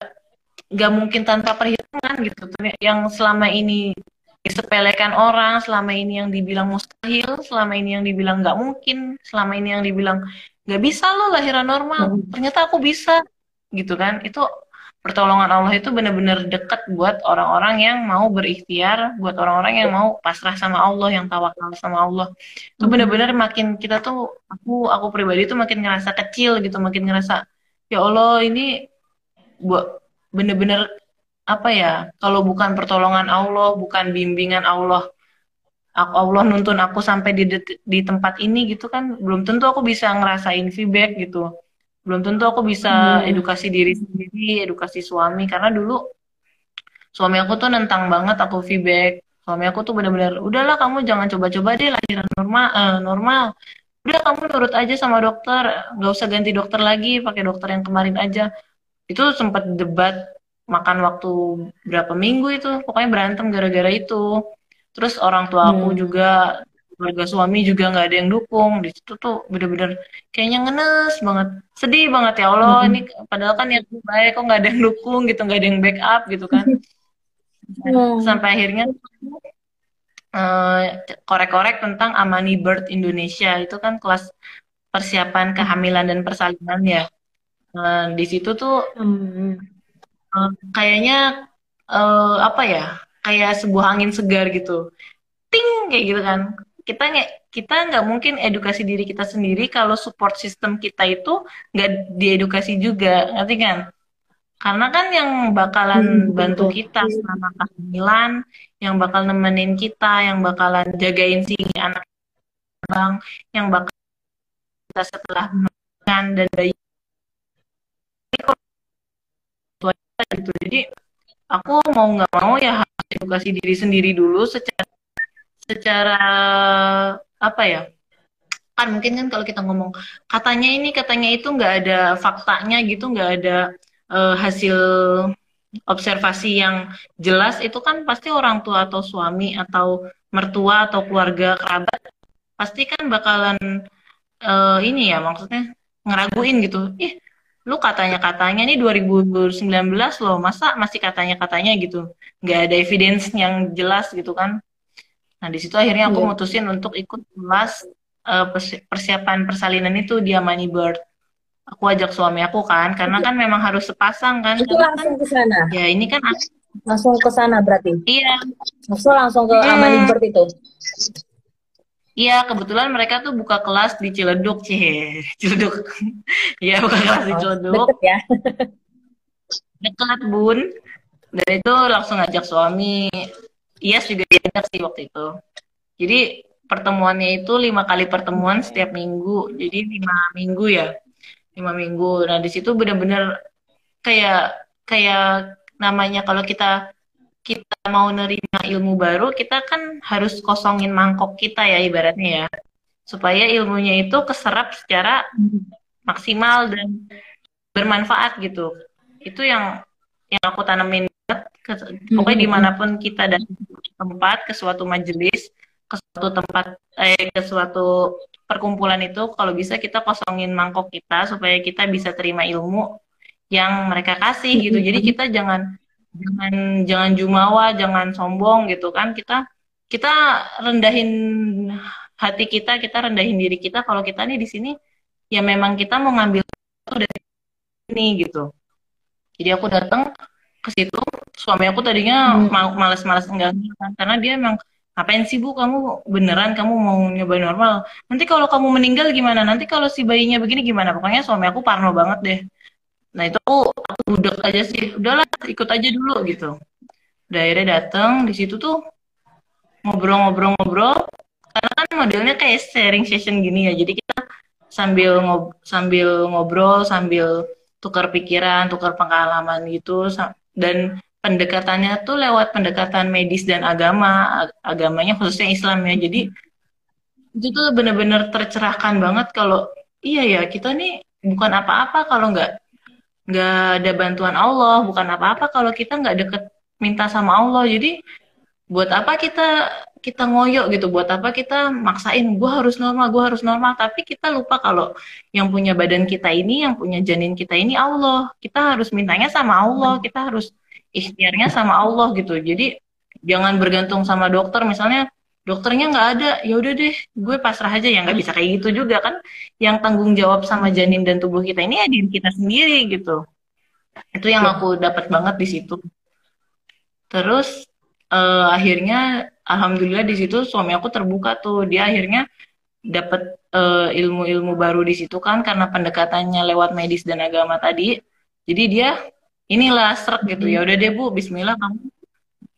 gak mungkin tanpa perhitungan gitu. Yang selama ini disepelekan orang selama ini yang dibilang mustahil selama ini yang dibilang nggak mungkin selama ini yang dibilang nggak bisa lo lahiran normal. Ternyata aku bisa gitu kan. Itu pertolongan Allah itu benar-benar dekat buat orang-orang yang mau berikhtiar, buat orang-orang yang mau pasrah sama Allah, yang tawakal sama Allah. Itu benar-benar makin kita tuh aku aku pribadi tuh makin ngerasa kecil gitu, makin ngerasa ya Allah ini buat bener-bener apa ya kalau bukan pertolongan Allah bukan bimbingan Allah aku Allah nuntun aku sampai di di tempat ini gitu kan. Belum tentu aku bisa ngerasain feedback gitu belum tentu aku bisa hmm. edukasi diri sendiri edukasi suami karena dulu suami aku tuh nentang banget aku feedback. Suami aku tuh bener-bener udahlah kamu jangan coba-coba deh lahiran normal uh, normal. Udah kamu nurut aja sama dokter. Nggak usah ganti dokter lagi pakai dokter yang kemarin aja. Itu sempat debat makan waktu berapa minggu itu pokoknya berantem gara-gara itu. Terus orang tua aku hmm. juga keluarga suami juga nggak ada yang dukung. Di situ tuh bener-bener kayaknya ngenes banget. Sedih banget ya Allah hmm. ini padahal kan yang baik kok nggak ada yang dukung gitu nggak ada yang backup gitu kan. Hmm. (laughs) sampai akhirnya uh, korek-korek tentang Amani Bird Indonesia. Itu kan kelas persiapan kehamilan dan persalinan ya. Uh, di situ tuh hmm. uh, kayaknya uh, apa ya kayak sebuah angin segar gitu. Ting kayak gitu kan kita nggak kita nggak mungkin edukasi diri kita sendiri kalau support system kita itu nggak diedukasi juga ngerti kan karena kan yang bakalan hmm, bantu betul. kita selama kehamilan yang bakal nemenin kita yang bakalan jagain si anak bang yang bakal kita setelah melahirkan dan bayi gitu jadi aku mau nggak mau ya harus edukasi diri sendiri dulu secara secara apa ya? Kan mungkin kan kalau kita ngomong katanya ini katanya itu nggak ada faktanya gitu nggak ada uh, hasil observasi yang jelas itu kan pasti orang tua atau suami atau mertua atau keluarga kerabat pasti kan bakalan uh, ini ya maksudnya ngeraguin gitu. Ih lu katanya katanya nih 2019 loh masa masih katanya katanya gitu? Nggak ada evidence yang jelas gitu kan Nah, di situ akhirnya aku yeah. mutusin untuk ikut kelas uh, persiapan persalinan itu dia Money Bird. Aku ajak suami aku kan, karena kan memang harus sepasang kan. Itu langsung ke sana. Ya, ini kan langsung ke sana berarti. Iya. Langsung langsung ke hmm. Money Bird itu. Iya, kebetulan mereka tuh buka kelas di Ciledug, Cih. Ciledug. (laughs) Iya, buka kelas di oh, Ciledug. Deket ya. Dekat, Bun. Dan itu langsung ngajak suami Yes juga diajak sih waktu itu. Jadi pertemuannya itu lima kali pertemuan setiap minggu. Jadi lima minggu ya, lima minggu. Nah di situ benar-benar kayak kayak namanya kalau kita kita mau nerima ilmu baru, kita kan harus kosongin mangkok kita ya ibaratnya ya, supaya ilmunya itu keserap secara maksimal dan bermanfaat gitu. Itu yang yang aku tanemin ke, pokoknya hmm. di mana pun kita dan tempat ke suatu majelis ke suatu tempat eh, ke suatu perkumpulan itu kalau bisa kita kosongin mangkok kita supaya kita bisa terima ilmu yang mereka kasih gitu jadi hmm. kita jangan jangan jangan jumawa jangan sombong gitu kan kita kita rendahin hati kita kita rendahin diri kita kalau kita nih di sini ya memang kita mau ngambil dari ini gitu jadi aku datang ke situ suami aku tadinya hmm. mau malas-malas enggak karena dia emang ngapain sih bu? Kamu beneran kamu mau nyoba normal? Nanti kalau kamu meninggal gimana? Nanti kalau si bayinya begini gimana? Pokoknya suami aku parno banget deh. Nah itu aku aku aja sih udahlah ikut aja dulu gitu. Udah akhirnya datang di situ tuh ngobrol-ngobrol-ngobrol karena kan modelnya kayak sharing session gini ya. Jadi kita sambil ngob sambil ngobrol sambil tukar pikiran tukar pengalaman gitu dan pendekatannya tuh lewat pendekatan medis dan agama agamanya khususnya Islam ya. Jadi itu tuh bener-bener tercerahkan banget kalau iya ya kita nih bukan apa-apa kalau nggak nggak ada bantuan Allah bukan apa-apa kalau kita nggak deket minta sama Allah. Jadi buat apa kita kita ngoyo gitu buat apa kita maksain gue harus normal gue harus normal. Tapi kita lupa kalau yang punya badan kita ini yang punya janin kita ini Allah. Kita harus mintanya sama Allah kita harus ikhtiarnya sama Allah gitu. Jadi jangan bergantung sama dokter. Misalnya dokternya nggak ada ya udah deh gue pasrah aja. Ya nggak bisa kayak gitu juga kan. Yang tanggung jawab sama janin dan tubuh kita ini ya diri kita sendiri gitu. Itu yang aku dapat banget di situ. Terus uh, akhirnya alhamdulillah di situ suami aku terbuka tuh. Dia akhirnya dapat uh, ilmu-ilmu baru di situ kan karena pendekatannya lewat medis dan agama tadi. Jadi dia inilah serak gitu. Ya udah deh bu Bismillah kamu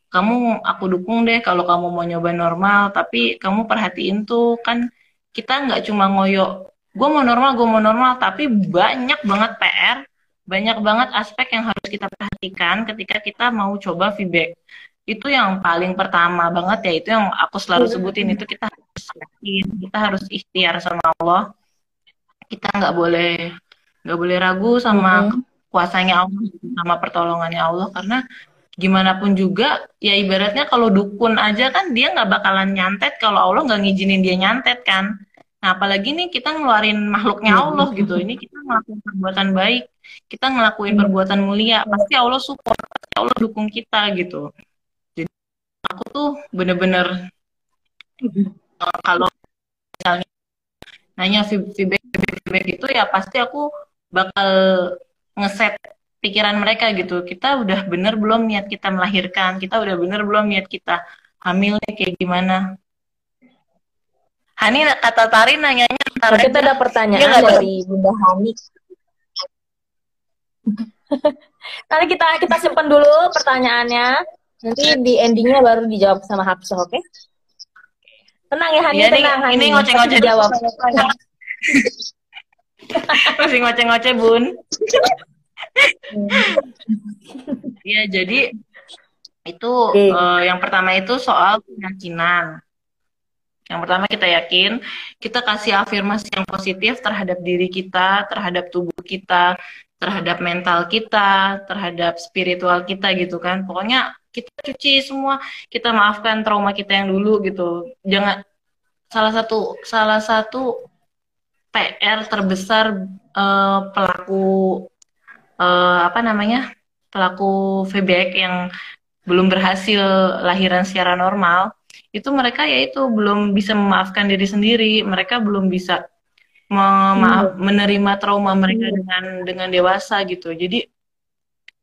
kamu aku dukung deh kalau kamu mau nyoba normal. Tapi kamu perhatiin tuh kan kita nggak cuma ngoyo gue mau normal gue mau normal. Tapi banyak banget PR banyak banget aspek yang harus kita perhatikan ketika kita mau coba feedback itu yang paling pertama banget ya itu yang aku selalu sebutin itu kita harus yakin kita harus ikhtiar sama Allah. Kita nggak boleh nggak boleh ragu sama kuasanya Allah sama pertolongannya Allah karena gimana pun juga ya ibaratnya kalau dukun aja kan dia nggak bakalan nyantet kalau Allah nggak ngizinin dia nyantet kan. Nah apalagi nih kita ngeluarin makhluknya Allah gitu ini kita ngelakuin perbuatan baik kita ngelakuin perbuatan mulia pasti Allah support pasti Allah dukung kita gitu aku tuh bener-bener kalau misalnya nanya feedback, feedback itu ya pasti aku bakal ngeset pikiran mereka gitu. Kita udah bener belum niat kita melahirkan? Kita udah bener belum niat kita hamil kayak gimana? Hani kata Tari nanyanya ntar kita ada pertanyaan ya, dari Bunda Hani. (laughs) Nanti kita kita simpan dulu pertanyaannya Nanti di endingnya baru dijawab sama Hapsah, oke? Okay? Tenang ya Hani, ya, tenang Hani. Ini ngoceh-ngoceh jawab. (laughs) Masih ngoceh-ngoceh, Bun. (laughs) Iya, jadi itu okay. uh, eh, yang pertama itu soal keyakinan. Yang pertama kita yakin, kita kasih afirmasi yang positif terhadap diri kita, terhadap tubuh kita, terhadap mental kita, terhadap spiritual kita gitu kan. Pokoknya kita cuci semua kita maafkan trauma kita yang dulu gitu jangan salah satu salah satu PR terbesar uh, pelaku uh, apa namanya pelaku VBX yang belum berhasil lahiran secara normal itu mereka yaitu belum bisa memaafkan diri sendiri mereka belum bisa memaaf, hmm. menerima trauma mereka hmm. dengan dengan dewasa gitu jadi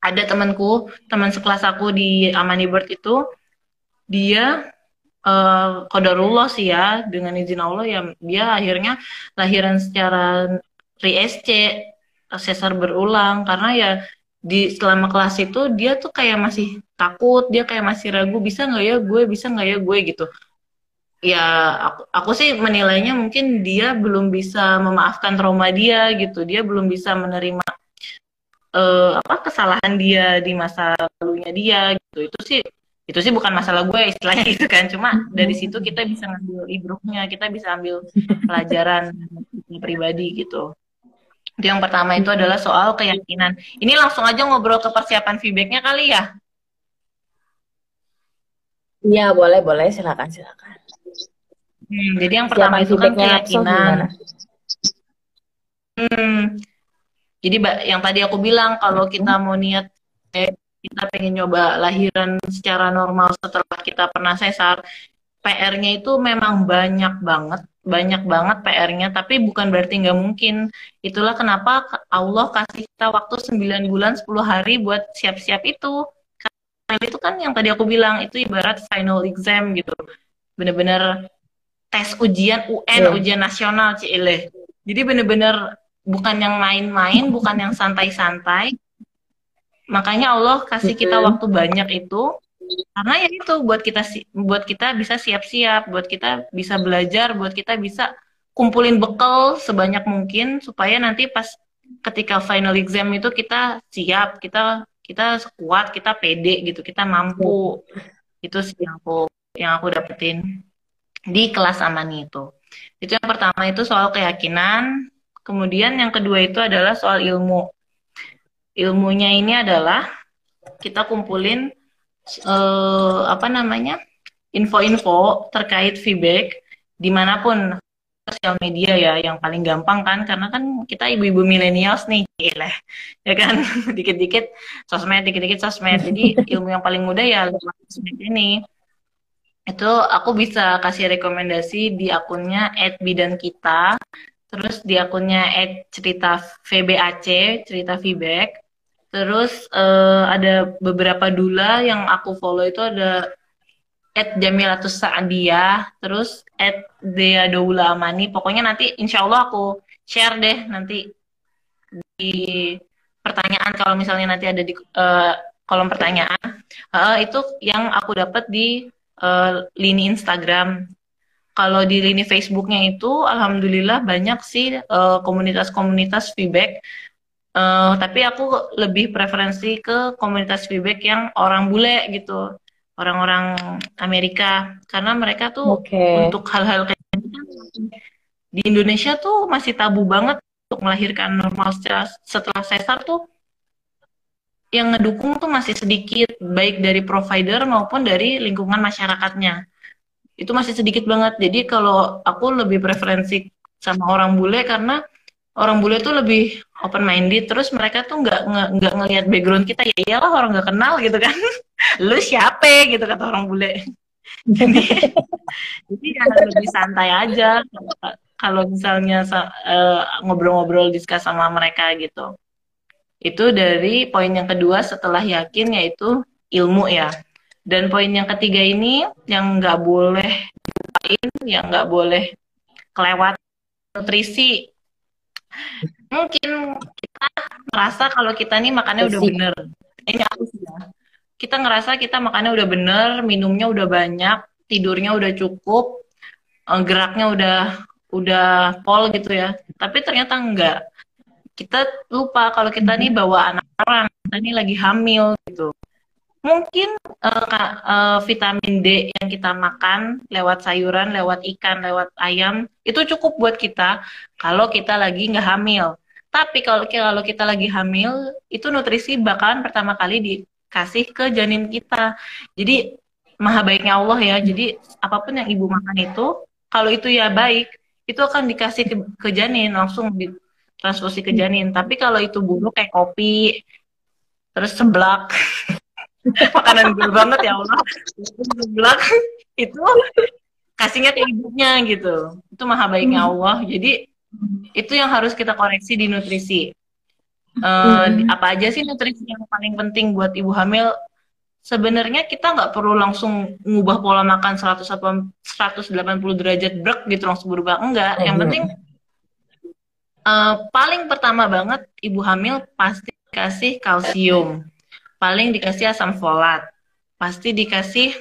ada temanku teman sekelas aku di Amani Bird itu dia uh, sih ya dengan izin Allah ya dia akhirnya lahiran secara re-SC sesar berulang. Karena ya di selama kelas itu dia tuh kayak masih takut dia kayak masih ragu bisa nggak ya gue bisa nggak ya gue? gitu. Ya aku, aku sih menilainya mungkin dia belum bisa memaafkan trauma dia gitu. Dia belum bisa menerima uh, apa kesalahan dia di masa lalunya dia gitu. Itu sih itu sih bukan masalah gue istilahnya itu kan. Cuma dari situ kita bisa ngambil ibruknya kita bisa ambil pelajaran pribadi gitu. Itu yang pertama itu adalah soal keyakinan. Ini langsung aja ngobrol ke persiapan feedbacknya kali ya? Iya boleh boleh. Silakan silakan. Hmm, jadi yang pertama itu kan keyakinan. Hmm, jadi yang tadi aku bilang kalau kita mau niat eh, kita pengen nyoba lahiran secara normal setelah kita pernah sesar, PR-nya itu memang banyak banget, banyak banget PR-nya, tapi bukan berarti nggak mungkin. Itulah kenapa Allah kasih kita waktu 9 bulan 10 hari buat siap-siap itu. Karena itu kan yang tadi aku bilang, itu ibarat final exam gitu. Bener-bener tes ujian UN, yeah. ujian nasional, Cile. Jadi bener-bener bukan yang main-main, bukan yang santai-santai. Makanya Allah kasih kita waktu banyak itu. Karena ya itu buat kita buat kita bisa siap-siap, buat kita bisa belajar, buat kita bisa kumpulin bekal sebanyak mungkin supaya nanti pas ketika final exam itu kita siap, kita kita kuat kita pede gitu kita mampu. Itu sih yang aku yang aku dapetin di kelas amani itu. Itu yang pertama itu soal keyakinan kemudian yang kedua itu adalah soal ilmu. Ilmunya ini adalah kita kumpulin eh, apa namanya info-info terkait feedback di mana pun sosial media ya yang paling gampang kan karena kan kita ibu-ibu milenials nih gila ya kan? (laughs) Dikit-dikit sosmed dikit-dikit sosmed. Jadi ilmu yang paling mudah ya sosmed ini. Itu aku bisa kasih rekomendasi di akunnya @bidan kita terus di akunnya cerita VBAC cerita feedback terus uh, ada beberapa dula yang aku follow itu ada at Jamilatus Sa'adiyah, terus at Dea Doula Amani. Pokoknya nanti insya Allah aku share deh nanti di pertanyaan kalau misalnya nanti ada di uh, kolom pertanyaan. Uh, itu yang aku dapat di uh, lini Instagram. Kalau di lini Facebooknya itu, alhamdulillah banyak sih komunitas-komunitas uh, feedback. Uh, tapi aku lebih preferensi ke komunitas feedback yang orang bule gitu orang-orang Amerika karena mereka tuh okay. untuk hal-hal kayak kan di Indonesia tuh masih tabu banget untuk melahirkan normal setelah, setelah sesar tuh yang ngedukung tuh masih sedikit baik dari provider maupun dari lingkungan masyarakatnya itu masih sedikit banget. Jadi kalau aku lebih preferensi sama orang bule karena orang bule tuh lebih open minded terus mereka tuh nggak nggak ngelihat background kita. Ya iyalah orang nggak kenal gitu kan. (laughs) Lu siapa gitu kata orang bule. (laughs) Jadi jadi ya lebih santai aja. Kalau misalnya uh, ngobrol-ngobrol diskus sama mereka gitu. Itu dari poin yang kedua setelah yakin yaitu ilmu ya dan poin yang ketiga ini yang nggak boleh yang nggak boleh kelewat nutrisi mungkin kita merasa kalau kita nih makannya udah bener ini aku sih ya kita ngerasa kita makannya udah bener, minumnya udah banyak, tidurnya udah cukup, eh, geraknya udah udah pol gitu ya. Tapi ternyata enggak. Kita lupa kalau kita nih bawa anak orang, kita nih lagi hamil gitu. Mungkin uh, uh, vitamin D yang kita makan lewat sayuran, lewat ikan, lewat ayam itu cukup buat kita kalau kita lagi nggak hamil. Tapi kalau kalau kita lagi hamil, itu nutrisi bakalan pertama kali di kasih ke janin kita. Jadi maha baiknya Allah ya. Jadi apa pun yang ibu makan itu, kalau itu ya baik, itu akan dikasih ke, ke janin langsung ditransfusi ke janin. Tapi kalau itu buruk kayak kopi, terus seblak, (laughs) makanan gue banget ya Allah, seblak itu kasihnya ke ibunya gitu. Itu maha baiknya Allah. Jadi itu yang harus kita koreksi di nutrisi. Uh, hmm. Apa aja sih nutrisi yang paling penting buat ibu hamil? Sebenarnya kita nggak perlu langsung ngubah pola makan 180 derajat brek gitu langsung berubah enggak. Oh, yang penting uh, paling pertama banget ibu hamil pasti dikasih kalsium, paling dikasih asam folat, pasti dikasih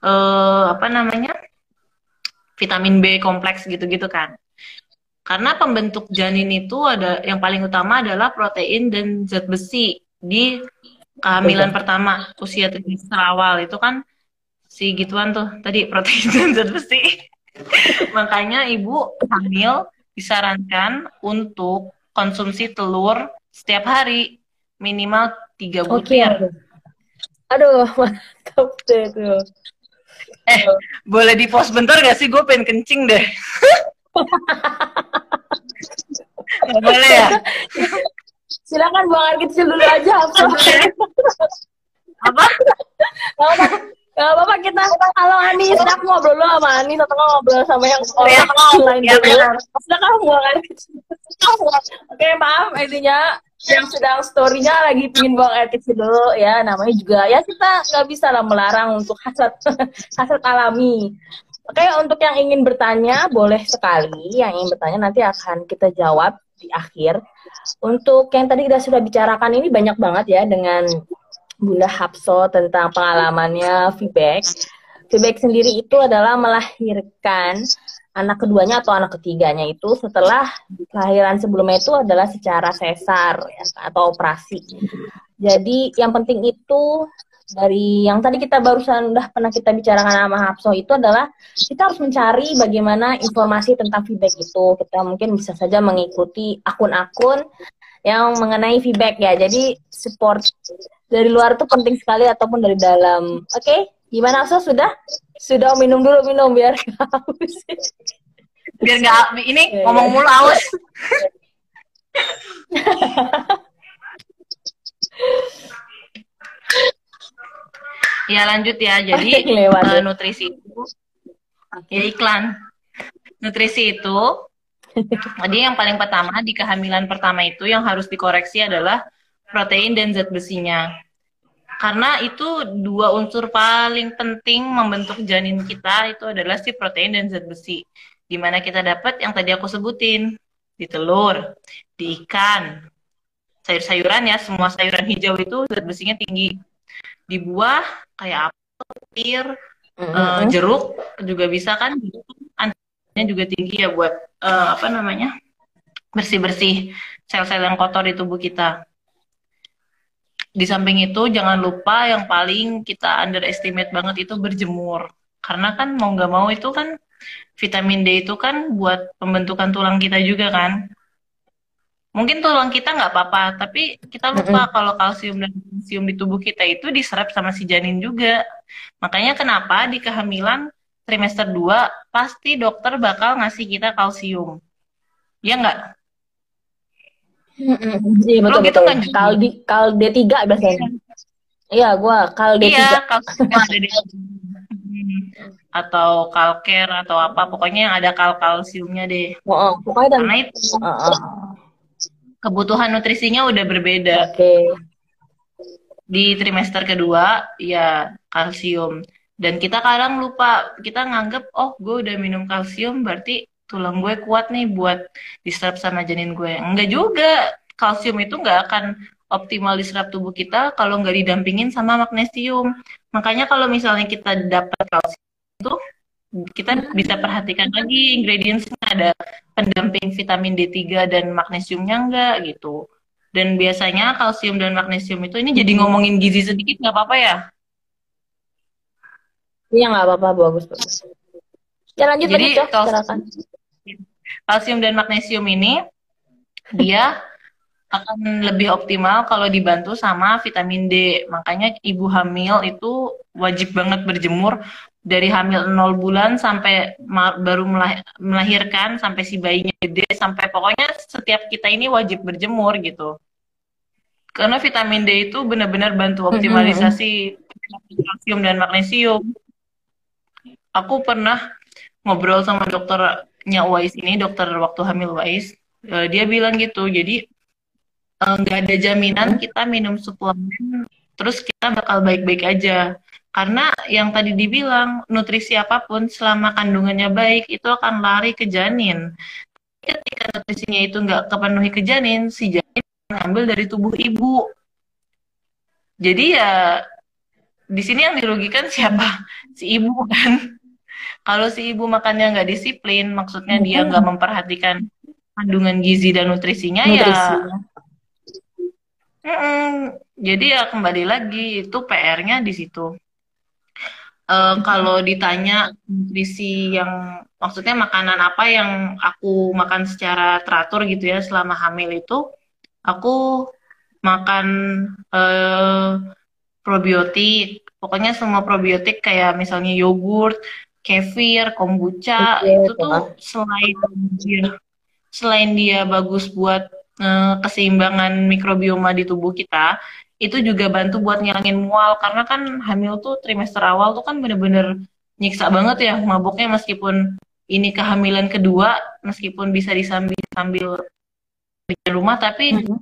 uh, apa namanya vitamin B kompleks gitu-gitu kan. Karena pembentuk janin itu ada yang paling utama adalah protein dan zat besi di kehamilan pertama usia trimester awal itu kan si gituan tuh tadi (laughs) protein dan zat besi. (laughs) Makanya ibu hamil disarankan untuk konsumsi telur setiap hari minimal tiga butir. Okay. Aduh, (laughs) mantap deh tuh. Eh, boleh di pause bentar gak sih? Gue pengen kencing deh. (laughs) Gak boleh ya? Silakan buang air kecil dulu aja. Apa? apa? Gak apa Gak apa-apa kita kalau Anis aku ngobrol dulu sama Anis atau ngobrol sama yang orang lain dulu. Silakan buang air kecil. Oke maaf intinya yang sedang storynya lagi pingin buang air kecil dulu ya namanya juga ya kita nggak bisa lah melarang untuk hasrat (laughs) hasrat alami Oke, untuk yang ingin bertanya boleh sekali. Yang ingin bertanya nanti akan kita jawab di akhir. Untuk yang tadi kita sudah bicarakan ini banyak banget ya dengan Bunda Hapso tentang pengalamannya feedback. Feedback sendiri itu adalah melahirkan anak keduanya atau anak ketiganya itu setelah kelahiran sebelumnya itu adalah secara sesar ya, atau operasi. Jadi yang penting itu dari yang tadi kita barusan udah pernah kita bicarakan sama Hapso itu adalah kita harus mencari bagaimana informasi tentang feedback itu. Kita mungkin bisa saja mengikuti akun-akun yang mengenai feedback ya. Jadi support dari luar itu penting sekali ataupun dari dalam. Oke, okay? gimana Hapso sudah? Sudah minum dulu minum biar (laughs) haus. biar nggak ini yeah, ngomong mulu haus. (laughs) Ya lanjut ya. Jadi (laughs) uh, nutrisi itu ya iklan. Nutrisi itu jadi yang paling pertama di kehamilan pertama itu yang harus dikoreksi adalah protein dan zat besinya. Karena itu dua unsur paling penting membentuk janin kita itu adalah si protein dan zat besi. Di mana kita dapat yang tadi aku sebutin di telur, di ikan, sayur-sayuran ya, semua sayuran hijau itu zat besinya tinggi di buah kayak apel, pir, mm-hmm. uh, jeruk juga bisa kan antinya juga tinggi ya buat uh, apa namanya bersih-bersih sel-sel yang kotor di tubuh kita. Di samping itu jangan lupa yang paling kita underestimate banget itu berjemur. Karena kan mau nggak mau itu kan vitamin D itu kan buat pembentukan tulang kita juga kan mungkin tulang kita nggak apa-apa tapi kita lupa mm-hmm. kalau kalsium dan kalsium di tubuh kita itu diserap sama si janin juga makanya kenapa di kehamilan trimester 2 pasti dokter bakal ngasih kita kalsium ya nggak Iya betul gitu betul. Kan kal di kal D3 biasanya. Iya, gua kal D3. Iya, di atau kalker atau apa pokoknya yang ada kal kalsiumnya deh. Oh, oh pokoknya dan, Karena itu. Oh, oh kebutuhan nutrisinya udah berbeda. Oke. Okay. Di trimester kedua ya kalsium dan kita kadang lupa kita nganggep oh gue udah minum kalsium berarti tulang gue kuat nih buat diserap sama janin gue. Enggak juga. Kalsium itu nggak akan optimal diserap tubuh kita kalau nggak didampingin sama magnesium. Makanya kalau misalnya kita dapat kalsium itu kita bisa perhatikan lagi ingredientsnya ada pendamping vitamin D3 dan magnesiumnya enggak gitu. Dan biasanya kalsium dan magnesium itu ini jadi ngomongin gizi sedikit nggak apa-apa ya? Iya nggak apa-apa bagus bagus. Ya lanjut jadi kalsium, kalsium dan magnesium ini dia akan lebih optimal kalau dibantu sama vitamin D. Makanya ibu hamil itu wajib banget berjemur dari hamil 0 bulan sampai baru melahirkan sampai si bayinya gede sampai pokoknya setiap kita ini wajib berjemur gitu. Karena vitamin D itu benar-benar bantu optimalisasi kalsium dan magnesium. Aku pernah ngobrol sama dokternya Wais ini, dokter waktu hamil Wais. Uh, dia bilang gitu, jadi eh, nggak uh, ada jaminan kita minum suplemen terus kita bakal baik-baik aja karena yang tadi dibilang nutrisi apa pun selama kandungannya baik itu akan lari ke janin. Ketika nutrisinya itu nggak kepenuhi ke janin, si janin ngambil dari tubuh ibu. Jadi ya di sini yang dirugikan siapa? Si ibu kan. Kalau si ibu makannya nggak disiplin, maksudnya dia nggak memperhatikan kandungan gizi dan nutrisinya, ya nutrisinya. ya. Mm -mm. Jadi ya kembali lagi itu PR-nya di situ uh, kalau ditanya nutrisi yang maksudnya makanan apa yang aku makan secara teratur gitu ya selama hamil itu aku makan uh, probiotik pokoknya semua probiotik kayak misalnya yogurt kefir kombucha okay, itu tuh selain dia selain dia bagus buat uh, keseimbangan mikrobioma di tubuh kita itu juga bantu buat ngilangin mual karena kan hamil tuh trimester awal tuh kan bener-bener nyiksa banget ya mabuknya meskipun ini kehamilan kedua meskipun bisa disambil sambil di rumah tapi mm -hmm.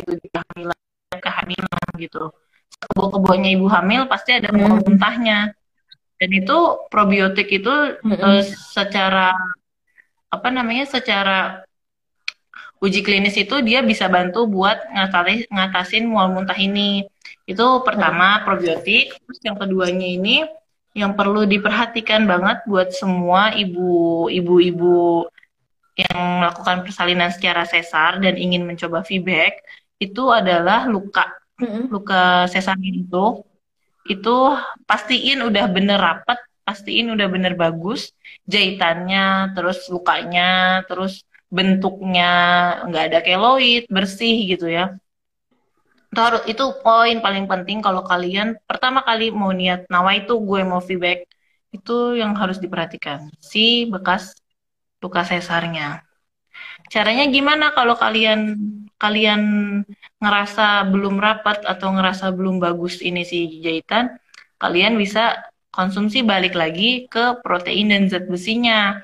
itu di kehamilan kehamilan gitu kebo-kebonya ibu hamil pasti ada mual mm -hmm. muntahnya dan itu probiotik itu mm -hmm. uh, secara apa namanya secara uji klinis itu dia bisa bantu buat ngatasin, ngatasin mual muntah ini. Itu pertama hmm. probiotik, terus yang keduanya ini yang perlu diperhatikan banget buat semua ibu-ibu yang melakukan persalinan secara sesar dan ingin mencoba feedback itu adalah luka mm-hmm. luka sesar itu itu pastiin udah bener rapet pastiin udah bener bagus jahitannya terus lukanya terus bentuknya nggak ada keloid bersih gitu ya. Itu itu poin paling penting kalau kalian pertama kali mau niat nawa itu gue mau feedback itu yang harus diperhatikan si bekas luka sesarnya caranya gimana kalau kalian kalian ngerasa belum rapat atau ngerasa belum bagus ini si jahitan? Kalian bisa konsumsi balik lagi ke protein dan zat besinya.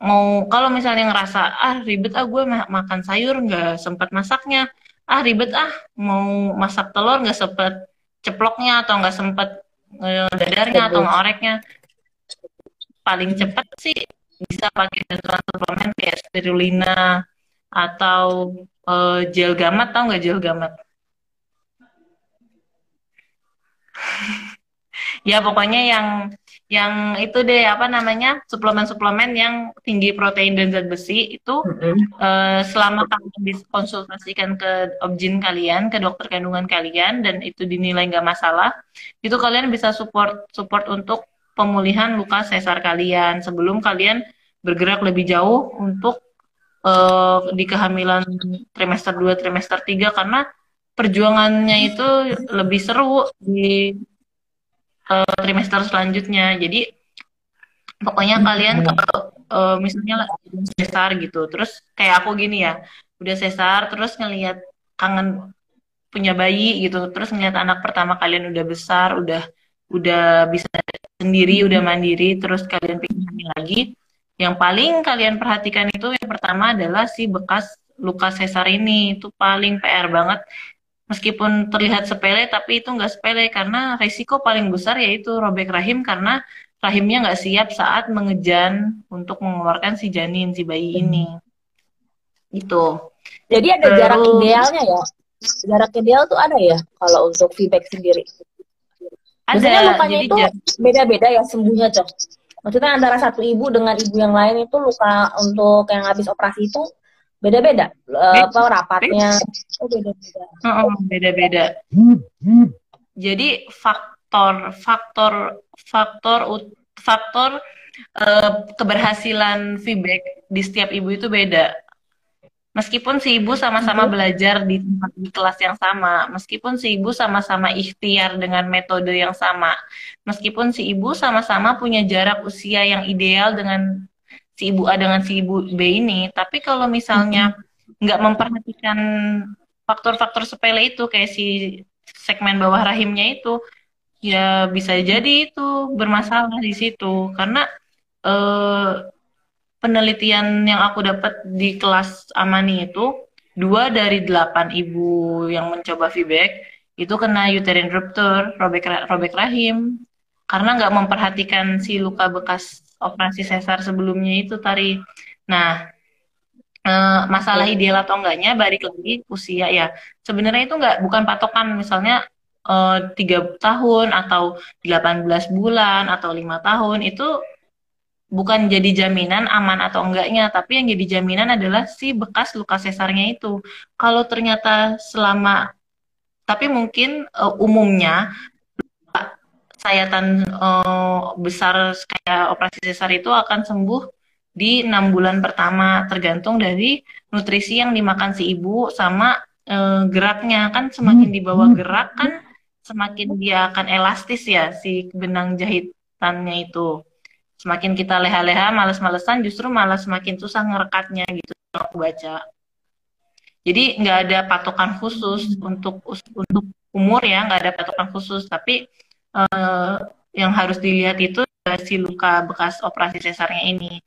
Mau kalau misalnya ngerasa ah ribet ah gue makan sayur nggak sempat masaknya. Ah ribet ah mau masak telur nggak sempet ceploknya atau nggak sempet uh, dadarnya atau ngoreknya. Paling cepat sih bisa pakai bantuan suplemen kayak spirulina atau uh, gel gamat tau nggak gel gamat (laughs) ya pokoknya yang yang itu deh apa namanya suplemen-suplemen yang tinggi protein dan zat besi itu mm-hmm. uh, selama kalian dikonsultasikan ke objin kalian ke dokter kandungan kalian dan itu dinilai nggak masalah itu kalian bisa support support untuk pemulihan luka sesar kalian sebelum kalian bergerak lebih jauh untuk uh, di kehamilan trimester 2 trimester 3 karena perjuangannya itu lebih seru di uh, trimester selanjutnya. Jadi pokoknya kalian kalau uh, misalnya sesar gitu, terus kayak aku gini ya, udah sesar terus ngelihat kangen punya bayi gitu, terus ngeliat anak pertama kalian udah besar, udah udah bisa sendiri, udah mandiri, terus kalian pengen lagi. Yang paling kalian perhatikan itu yang pertama adalah si bekas luka sesar ini. Itu paling PR banget. Meskipun terlihat sepele tapi itu nggak sepele karena resiko paling besar yaitu robek rahim karena rahimnya nggak siap saat mengejan untuk mengeluarkan si janin si bayi ini. Itu jadi ada Terus, jarak idealnya ya? Jarak ideal tuh ada ya kalau untuk feedback sendiri ada Biasanya lukanya itu beda-beda ya sembuhnya cok. Maksudnya antara satu ibu dengan ibu yang lain itu luka untuk yang habis operasi itu beda-beda. Uh, apa rapatnya oh beda-beda. Oh, beda-beda. Jadi faktor faktor faktor faktor uh, keberhasilan feedback di setiap ibu itu beda meskipun si ibu sama-sama hmm. belajar di tempat di kelas yang sama meskipun si ibu sama-sama ikhtiar dengan metode yang sama meskipun si ibu sama-sama punya jarak usia yang ideal dengan si ibu A dengan si ibu B ini tapi kalau misalnya nggak memperhatikan faktor-faktor sepele itu kayak si segmen bawah rahimnya itu ya bisa jadi itu bermasalah di situ karena eh, penelitian yang aku dapat di kelas Amani itu dua dari delapan ibu yang mencoba feedback itu kena uterine rupture robek robek rahim karena nggak memperhatikan si luka bekas operasi sesar sebelumnya itu tari. Nah, e, masalah ideal atau enggaknya balik lagi usia ya. Sebenarnya itu enggak bukan patokan misalnya eh, tiga tahun atau 18 bulan atau lima tahun itu bukan jadi jaminan aman atau enggaknya, tapi yang jadi jaminan adalah si bekas luka sesarnya itu. Kalau ternyata selama tapi mungkin uh, umumnya sayatan uh, besar kayak operasi sesar itu akan sembuh di enam bulan pertama tergantung dari nutrisi yang dimakan si ibu sama uh, geraknya. Kan semakin dibawa gerak kan semakin dia akan elastis ya si benang jahitannya itu semakin kita leha-leha males-malesan justru malah semakin susah ngerekatnya gitu aku baca jadi nggak ada patokan khusus untuk untuk umur ya nggak ada patokan khusus tapi uh, yang harus dilihat itu si luka bekas operasi sesarnya ini.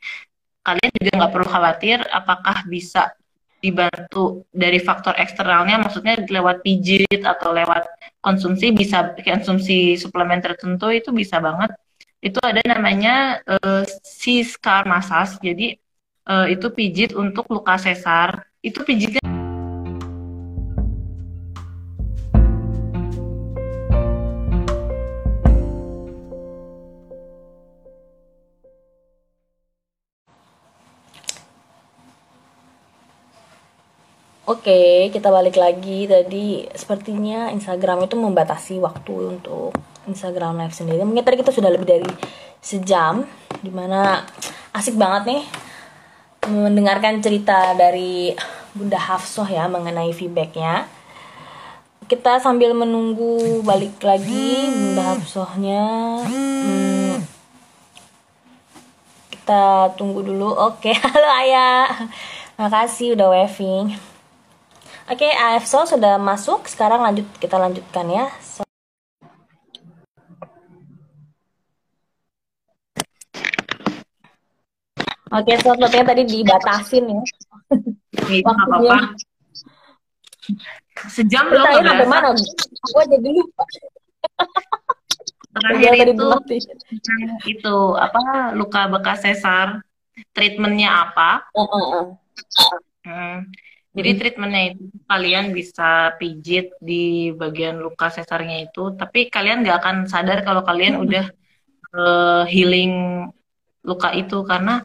Kalian juga nggak perlu khawatir apakah bisa dibantu dari faktor eksternalnya, maksudnya lewat pijit atau lewat konsumsi bisa konsumsi suplemen tertentu itu bisa banget itu ada namanya eh, uh, C-scar massage. Jadi uh, itu pijit untuk luka sesar. Itu pijitnya Oke, kita balik lagi. Tadi sepertinya Instagram itu membatasi waktu untuk Instagram live sendiri. Mungkin tadi kita sudah lebih dari sejam, di mana asik banget nih mendengarkan cerita dari Bunda Hafsoh ya mengenai feedbacknya. Kita sambil menunggu balik lagi Bunda Hafsohnya. Hmm, kita tunggu dulu. Oke, (laughs) halo Ayah. Makasih udah waving. Oke, Hafsoh sudah masuk. Sekarang lanjut kita lanjutkan ya. So- Oke, slot-slotnya tadi dibatasin ya. Itu apa-apa. Sejam loh nggak sampai berasa. mana? Gue jadi lupa. Terakhir itu itu apa luka bekas sesar, treatmentnya apa? Oh, oh, oh. Hmm. Jadi treatmentnya itu kalian bisa pijit di bagian luka sesarnya itu, tapi kalian nggak akan sadar kalau kalian udah eh, healing luka itu karena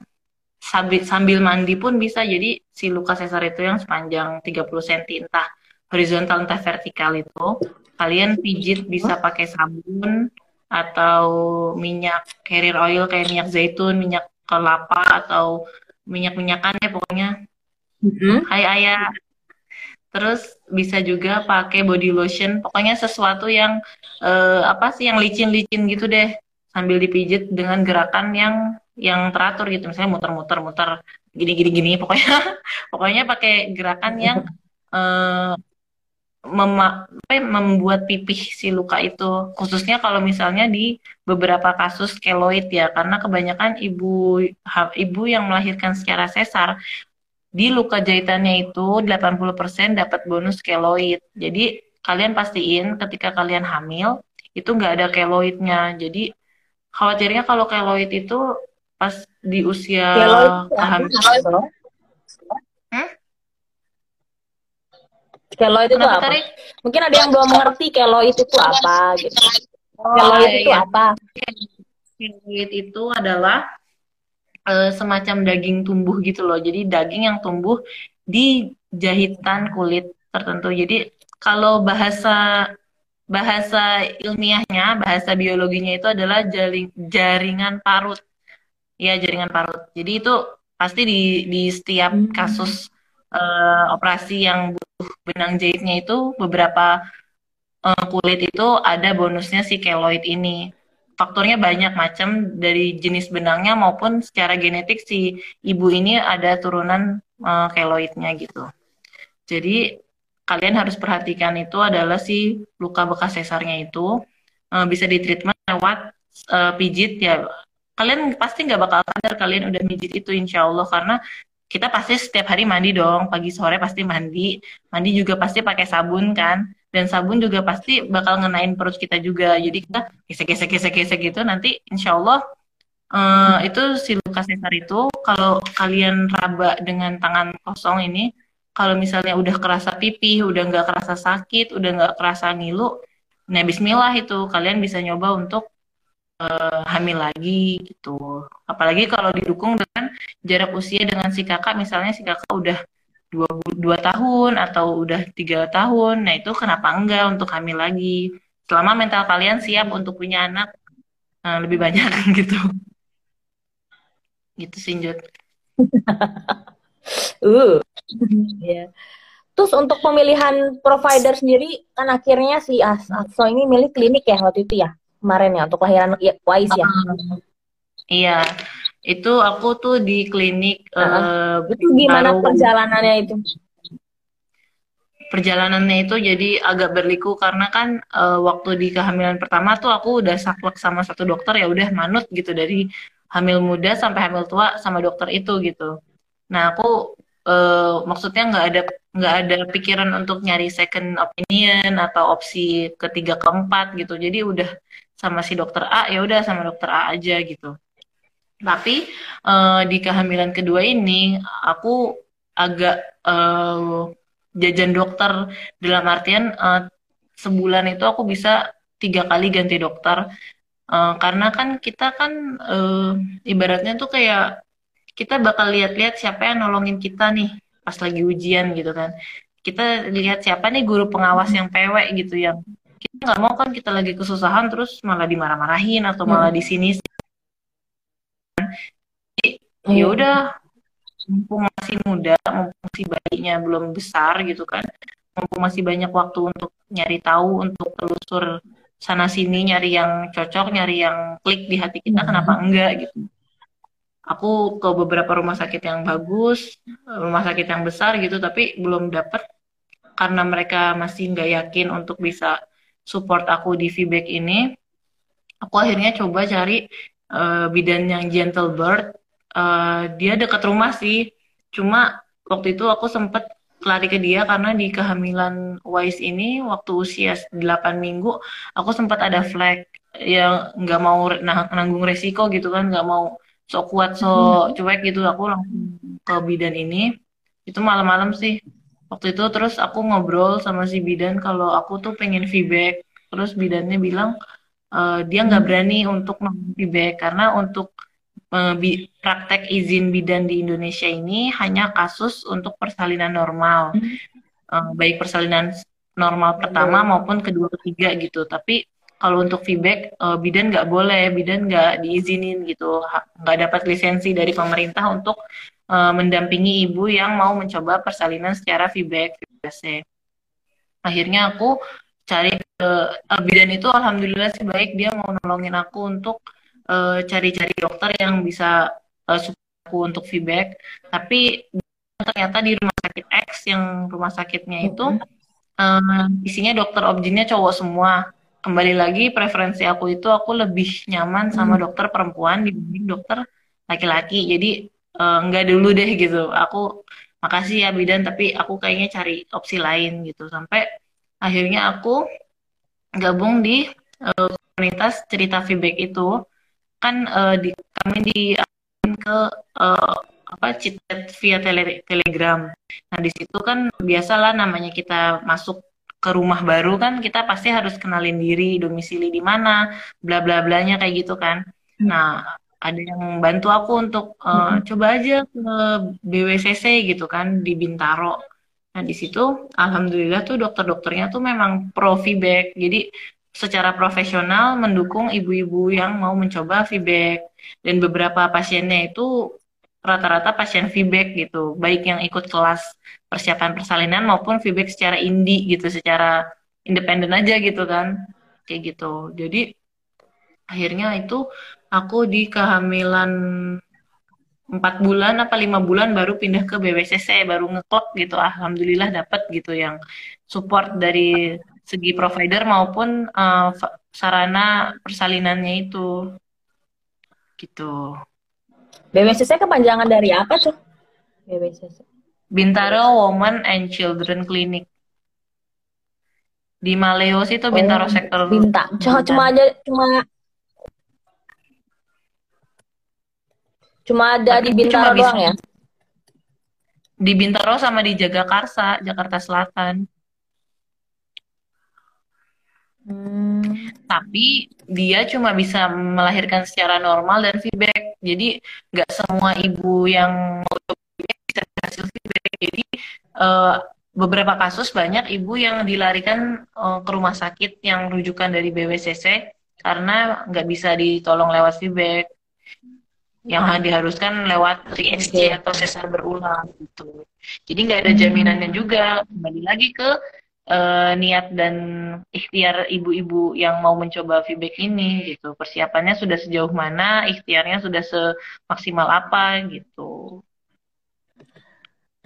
sambil, sambil mandi pun bisa. Jadi si luka sesar itu yang sepanjang 30 cm entah horizontal entah vertikal itu kalian pijit bisa pakai sabun atau minyak carrier oil kayak minyak zaitun, minyak kelapa atau minyak-minyakan ya pokoknya Mhm. Hai Ayah. Terus bisa juga pakai body lotion. Pokoknya sesuatu yang eh, apa sih yang licin-licin gitu deh. Sambil dipijit dengan gerakan yang yang teratur gitu. Misalnya muter-muter muter gini-gini gini. Pokoknya (laughs) pokoknya pakai gerakan yang apa ya, membuat pipih si luka itu. Khususnya kalau misalnya di beberapa kasus keloid ya. Karena kebanyakan ibu ibu yang melahirkan secara sesar di luka jahitannya itu 80% dapat bonus keloid. Jadi kalian pastiin ketika kalian hamil itu nggak ada keloidnya. Jadi khawatirnya kalau keloid itu pas di usia Keloid itu apa? kehamilan. Hmm? Keloid itu Kenapa apa? Tarik? Mungkin ada yang belum mengerti keloid itu apa gitu. Oh, Keloid iya, itu iya. apa? Keloid itu adalah eh, semacam daging tumbuh gitu loh. Jadi daging yang tumbuh di jahitan kulit tertentu. Jadi kalau bahasa bahasa ilmiahnya, bahasa biologinya itu adalah jaring, jaringan parut. Ya, jaringan parut. Jadi itu pasti di di setiap Hmm. kasus eh, operasi yang butuh benang jahitnya itu beberapa eh, kulit itu ada bonusnya si keloid ini. Faktornya banyak macam dari jenis benangnya maupun secara genetik si ibu ini ada turunan eh, keloidnya gitu. Jadi kalian harus perhatikan itu adalah si luka bekas sesarnya itu eh, bisa ditreatment lewat eh, pijit ya. Kalian pasti nggak bakal sadar kalian udah pijit itu insya Allah. Karena kita pasti setiap hari mandi dong, pagi sore pasti mandi, mandi juga pasti pakai sabun kan, dan sabun juga pasti bakal ngenain perut kita juga. Jadi kita gesek-gesek gesek-gesek gitu. Nanti insya Allah eh, itu si luka sesar itu kalau kalian raba dengan tangan kosong ini kalau misalnya udah kerasa pipih, udah nggak kerasa sakit, udah nggak kerasa ngilu, nah Bismillah itu. Kalian bisa nyoba untuk eh, hamil lagi gitu. Apalagi kalau didukung dengan jarak usia dengan si kakak, misalnya si kakak udah dua, dua tahun atau udah tiga tahun, nah itu kenapa enggak untuk hamil lagi? Selama mental kalian siap untuk punya anak eh, lebih banyak (laughs) gitu. Gitu sih, Jut. (laughs) Uh. Iya. Terus untuk pemilihan provider sendiri kan akhirnya si As Aso ini milih klinik ya waktu itu ya kemarin ya untuk lahiran ya, Wais ya. Iya, itu aku tuh di klinik Heeh. eh, Itu gimana baru perjalanannya itu? perjalanannya itu jadi agak berliku karena kan eh, waktu di kehamilan pertama tuh aku udah saklek sama satu dokter ya udah manut gitu dari hamil muda sampai hamil tua sama dokter itu gitu. Nah aku eh, maksudnya nggak ada nggak ada pikiran untuk nyari second opinion atau opsi ketiga keempat gitu. Jadi udah sama si dokter A ya udah sama dokter A aja gitu. Tapi eh, di kehamilan kedua ini aku agak eh, jajan dokter. Dalam artian eh, sebulan itu aku bisa tiga kali ganti dokter. Eh, karena kan kita kan eh, ibaratnya tuh kayak kita bakal lihat-lihat siapa yang nolongin kita nih pas lagi ujian gitu kan. Kita lihat siapa nih guru pengawas yang pewek gitu yang kita nggak mau kan kita lagi kesusahan terus malah dimarah-marahin atau malah di sini ya Iya. udah mumpung masih muda mumpung masih bayinya belum besar gitu kan mumpung masih banyak waktu untuk nyari tahu untuk telusur sana sini nyari yang cocok nyari yang klik di hati kita kenapa enggak gitu. Aku ke beberapa rumah sakit yang bagus rumah sakit yang besar gitu tapi belum dapet karena mereka masih nggak yakin untuk bisa support aku di feedback ini aku akhirnya coba cari uh, bidan yang gentle birth uh, dia dekat rumah sih. Cuma waktu itu aku sempet lari ke dia karena di kehamilan Wise ini waktu usia 8 minggu aku sempat ada flag yang nggak mau nanggung resiko gitu kan nggak mau so kuat so cuek gitu. Aku langsung ke bidan ini. Itu malam-malam sih waktu itu terus aku ngobrol sama si bidan kalau aku tuh pengen feedback terus bidannya bilang uh, dia nggak berani untuk feedback karena untuk praktek izin bidan di Indonesia ini hanya kasus untuk persalinan normal, hmm. baik persalinan normal pertama hmm. maupun kedua ketiga gitu. Tapi kalau untuk feedback bidan nggak boleh, bidan nggak diizinin gitu, nggak dapat lisensi dari pemerintah untuk mendampingi ibu yang mau mencoba persalinan secara feedback. Akhirnya aku cari ke bidan itu, alhamdulillah sih baik. Dia mau nolongin aku untuk cari-cari uh, dokter yang bisa uh, aku untuk feedback. Tapi ternyata di rumah sakit X yang rumah sakitnya itu uh, isinya dokter objinnya cowok semua. Kembali lagi preferensi aku itu aku lebih nyaman sama hmm. dokter perempuan dibanding dokter laki-laki. Jadi uh, nggak dulu deh gitu aku makasih ya bidan tapi aku kayaknya cari opsi lain gitu sampai akhirnya aku gabung di uh, komunitas cerita feedback itu kan uh, di kami di ke uh, apa chat via tele, telegram. Nah di situ kan biasalah namanya kita masuk ke rumah baru kan kita pasti harus kenalin diri domisili di mana bla bla blanya kayak gitu kan. Hmm. Nah ada yang bantu aku untuk uh, hmm. coba aja ke BWCC gitu kan di Bintaro. Nah di situ alhamdulillah tuh dokter-dokternya tuh memang pro feedback. Jadi secara profesional mendukung ibu-ibu yang mau mencoba feedback dan beberapa pasiennya itu rata-rata pasien feedback gitu baik yang ikut kelas persiapan persalinan maupun feedback secara indie gitu secara independen aja gitu kan kayak gitu jadi akhirnya itu aku di kehamilan empat bulan apa lima bulan baru pindah ke BWCC baru ngeklop gitu alhamdulillah dapat gitu yang support dari segi provider maupun uh, sarana persalinannya itu gitu. BWCC kepanjangan dari apa tuh? BWCC. Bintaro Women and Children Clinic. Di Maleos itu Bintaro oh, sektor Binta. Cuma, cuma aja cuma cuma ada Tapi di Bintaro doang ya? Di Bintaro sama di Jagakarsa, Jakarta Selatan. Hmm. Tapi dia cuma bisa melahirkan secara normal dan feedback. Jadi nggak semua ibu yang mau bisa hasil feedback. Jadi uh, beberapa kasus banyak ibu yang dilarikan uh, ke rumah sakit yang rujukan dari BWCC karena nggak bisa ditolong lewat feedback yang diharuskan lewat 3XC atau sesar berulang gitu. Jadi nggak ada jaminannya juga. Kembali lagi ke uh, niat dan ikhtiar ibu-ibu yang mau mencoba feedback ini gitu. Persiapannya sudah sejauh mana, ikhtiarnya sudah semaksimal apa gitu.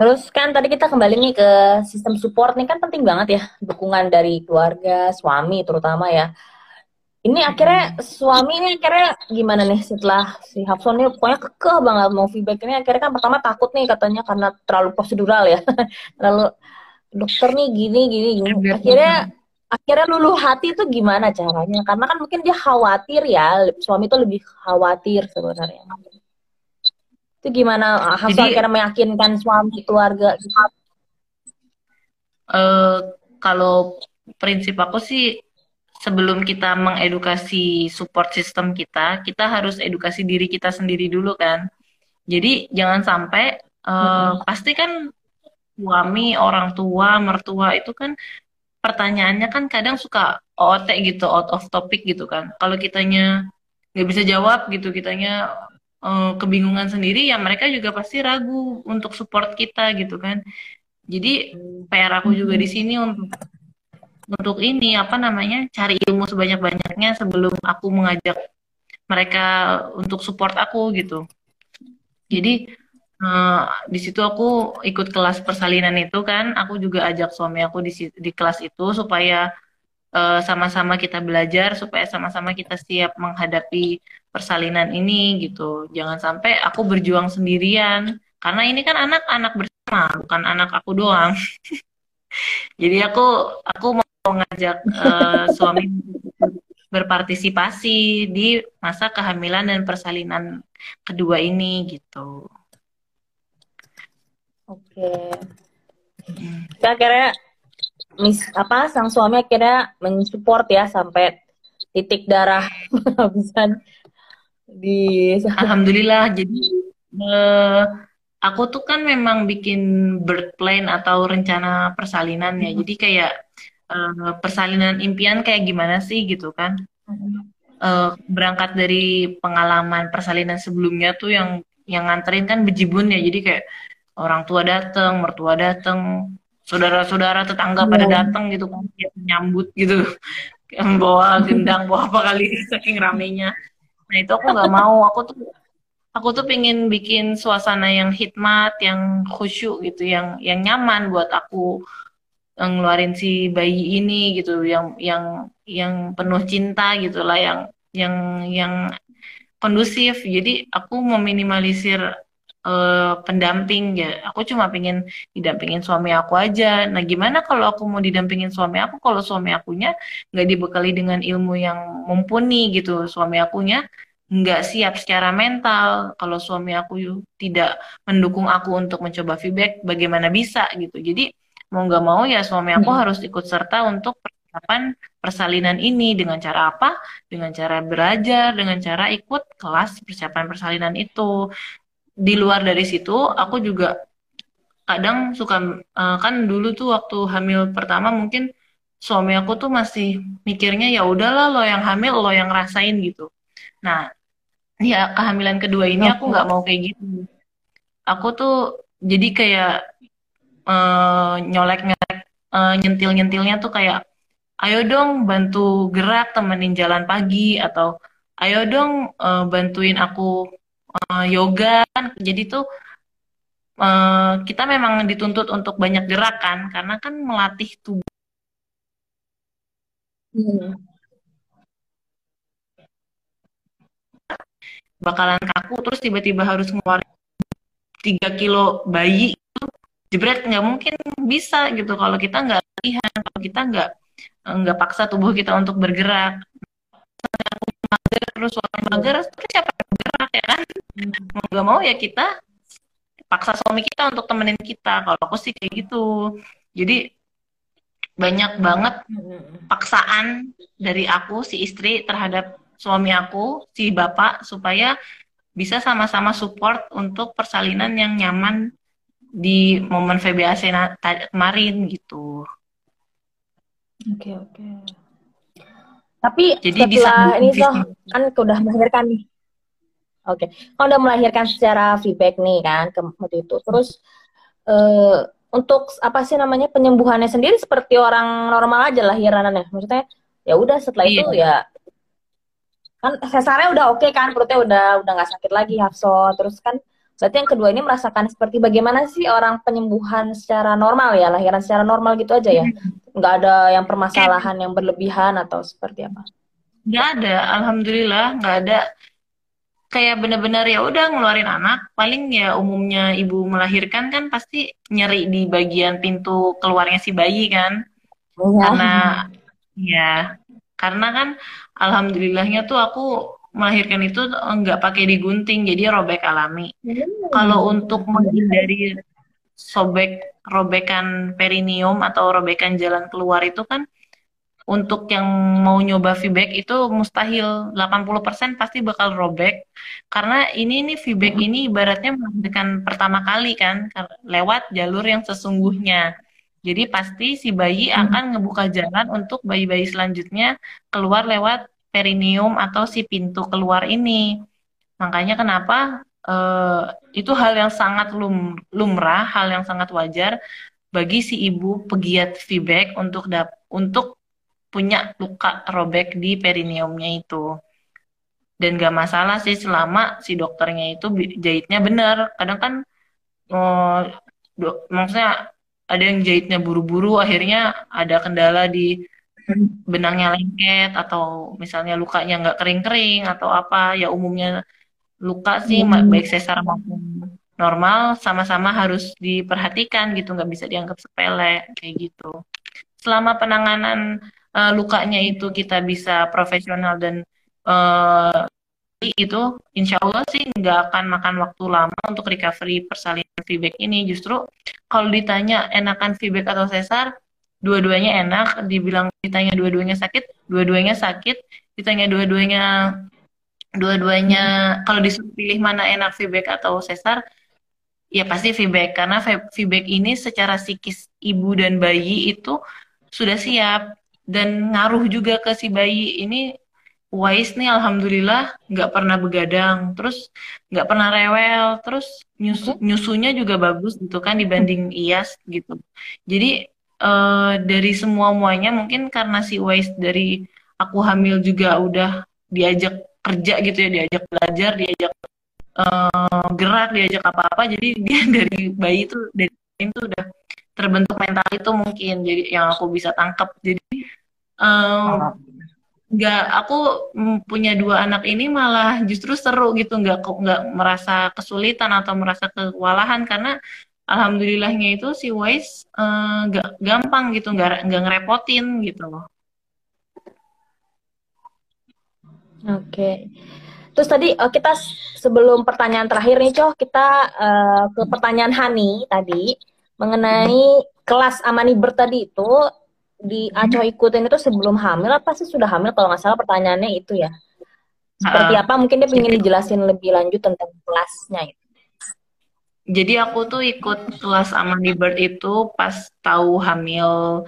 Terus kan tadi kita kembali nih ke sistem support nih kan penting banget ya dukungan dari keluarga, suami terutama ya. Ini akhirnya suami ini akhirnya gimana nih setelah si Hapson ini? Pokoknya kekeh banget mau feedback ini. Akhirnya kan pertama takut nih katanya karena terlalu prosedural ya. (laughs) Terlalu dokter nih gini gini gini. Akhirnya akhirnya luluh hati itu gimana caranya? Karena kan mungkin dia khawatir ya. Suami itu lebih khawatir sebenarnya. Itu gimana? Hasil Jadi, akhirnya meyakinkan suami keluarga uh, kalau prinsip aku sih sebelum kita mengedukasi support system kita kita harus edukasi diri kita sendiri dulu kan jadi jangan sampai uh, mm -hmm. pasti kan suami, orang tua, mertua itu kan pertanyaannya kan kadang suka OOT gitu, out of topic gitu kan. Kalau kitanya nggak bisa jawab gitu, kitanya eh, kebingungan sendiri, ya mereka juga pasti ragu untuk support kita gitu kan. Jadi PR aku juga di sini untuk untuk ini apa namanya cari ilmu sebanyak-banyaknya sebelum aku mengajak mereka untuk support aku gitu. Jadi eh, di situ aku ikut kelas persalinan itu kan, aku juga ajak suami aku di di kelas itu supaya eh, sama-sama kita belajar, supaya sama-sama kita siap menghadapi persalinan ini gitu. Jangan sampai aku berjuang sendirian, karena ini kan anak-anak bersama, bukan anak aku doang. (laughs) Jadi aku aku mau ngajak eh, suami berpartisipasi di masa kehamilan dan persalinan kedua ini gitu. Oke. Kita akhirnya mis apa sang suami akhirnya mensupport ya sampai titik darah (laughs) habisan di Alhamdulillah. Jadi eh, aku tuh kan memang bikin birth plan atau rencana persalinan ya. Jadi kayak eh, persalinan impian kayak gimana sih gitu kan. Eh, berangkat dari pengalaman persalinan sebelumnya tuh yang yang nganterin kan bejibun ya. Jadi kayak orang tua datang, mertua datang, saudara-saudara tetangga pada Iya. datang gitu kan, nyambut gitu, yang bawa gendang, bawa apa kali saking ramenya. Nah itu aku nggak mau, aku tuh aku tuh pengen bikin suasana yang hikmat, yang khusyuk gitu, yang yang nyaman buat aku yang ngeluarin si bayi ini gitu, yang yang yang penuh cinta gitu lah, yang yang yang kondusif. Jadi aku meminimalisir eh, pendamping ya. Aku cuma pengen didampingin suami aku aja. Nah, gimana kalau aku mau didampingin suami aku kalau suami akunya nggak dibekali dengan ilmu yang mumpuni gitu. Suami akunya nggak siap secara mental. Kalau suami aku tidak mendukung aku untuk mencoba feedback, bagaimana bisa gitu. Jadi mau nggak mau ya suami aku Mm-mm. harus ikut serta untuk persiapan persalinan ini dengan cara apa? Dengan cara belajar, dengan cara ikut kelas persiapan persalinan itu di luar dari situ aku juga kadang suka eh, kan dulu tuh waktu hamil pertama mungkin suami aku tuh masih mikirnya ya udahlah lo yang hamil lo yang rasain gitu. Nah, ya kehamilan kedua ini aku nggak mau kayak gitu. Aku tuh jadi kayak eh, nyolek-nyolek eh, nyentil-nyentilnya tuh kayak ayo dong bantu gerak temenin jalan pagi atau ayo dong eh, bantuin aku eh, yoga kan. Jadi tuh eh, kita memang dituntut untuk banyak gerak kan, karena kan melatih tubuh Hmm. Bakalan kaku, terus tiba-tiba harus ngeluarin 3 kilo bayi, jebret nggak mungkin bisa gitu kalau kita nggak latihan, kalau kita nggak nggak paksa tubuh kita untuk bergerak. Terus suami mager, terus siapa yang bergerak ya kan? Mau nggak mau ya kita paksa suami kita untuk temenin kita. Kalau aku sih kayak gitu. Jadi banyak banget Mm-mm. paksaan dari aku si istri terhadap suami aku si bapak supaya bisa sama-sama support untuk persalinan yang nyaman di momen VBAC kemarin gitu. Oke, oke. Tapi Jadi setelah disambung ini toh kan udah melahirkan nih. Oke. Kan udah melahirkan secara feedback nih kan ke waktu itu. Terus eh, untuk apa sih namanya penyembuhannya sendiri seperti orang normal aja lahiranannya. Maksudnya ya udah setelah itu Iya. ya kan sesarnya udah oke kan perutnya udah udah nggak sakit lagi Hafso. Terus kan berarti yang kedua ini merasakan seperti bagaimana sih orang penyembuhan secara normal ya lahiran secara normal gitu aja ya. Nggak ada yang permasalahan yang berlebihan atau seperti apa. Nggak ada, alhamdulillah nggak ada. Kayak bener-bener ya udah ngeluarin anak. Paling ya umumnya ibu melahirkan kan pasti nyeri di bagian pintu keluarnya si bayi kan. Iya. Karena ya karena kan alhamdulillahnya tuh aku melahirkan itu nggak pakai digunting jadi robek alami. Kalau untuk menghindari sobek robekan perineum atau robekan jalan keluar itu kan untuk yang mau nyoba feedback itu mustahil. 80% pasti bakal robek. Karena ini nih feedback ini ibaratnya melahirkan pertama kali kan lewat jalur yang sesungguhnya jadi pasti si bayi hmm. akan ngebuka jalan untuk bayi-bayi selanjutnya keluar lewat perineum atau si pintu keluar ini. Makanya kenapa uh, itu hal yang sangat lum lumrah hal yang sangat wajar bagi si ibu pegiat feedback untuk dap untuk punya luka robek di perineumnya itu. Dan gak masalah sih selama si dokternya itu jahitnya benar. Kadang kan oh, do, maksudnya ada yang jahitnya buru-buru akhirnya ada kendala di benangnya lengket atau misalnya lukanya nggak kering-kering atau apa ya umumnya luka sih hmm. baik sesar maupun normal sama-sama harus diperhatikan gitu nggak bisa dianggap sepele kayak gitu selama penanganan uh, lukanya itu kita bisa profesional dan uh, itu insya Allah sih nggak akan makan waktu lama untuk recovery persalinan feedback ini. Justru kalau ditanya enakan feedback atau sesar dua-duanya enak. Dibilang ditanya dua-duanya sakit dua-duanya sakit. Ditanya dua-duanya dua-duanya kalau disuruh pilih mana enak feedback atau sesar ya pasti feedback. Karena feedback ini secara psikis ibu dan bayi itu sudah siap. Dan ngaruh juga ke si bayi ini Wise nih alhamdulillah nggak pernah begadang terus nggak pernah rewel terus nyusu nyusunya juga bagus gitu kan dibanding Iyas gitu. Jadi uh, dari semua muanya mungkin karena si Wise dari aku hamil juga udah diajak kerja gitu ya diajak belajar diajak uh, gerak diajak apa-apa jadi (laughs) dia dari bayi itu dari itu udah terbentuk mental itu mungkin jadi yang aku bisa tangkap jadi nggak aku punya dua anak ini malah justru seru gitu nggak nggak merasa kesulitan atau merasa kewalahan karena alhamdulillahnya itu si Wise uh, nggak gampang gitu nggak nggak ngerepotin gitu loh. Oke. Terus tadi uh, kita sebelum pertanyaan terakhir nih, Coh, kita uh, ke pertanyaan Hani tadi mengenai kelas Amani Ber tadi itu di Aco ikutin itu sebelum hamil apa sih sudah hamil kalau nggak salah pertanyaannya itu ya seperti uh, apa mungkin dia ingin dijelasin lebih lanjut tentang kelasnya itu. Jadi aku tuh ikut kelas Amani Bird itu pas tahu hamil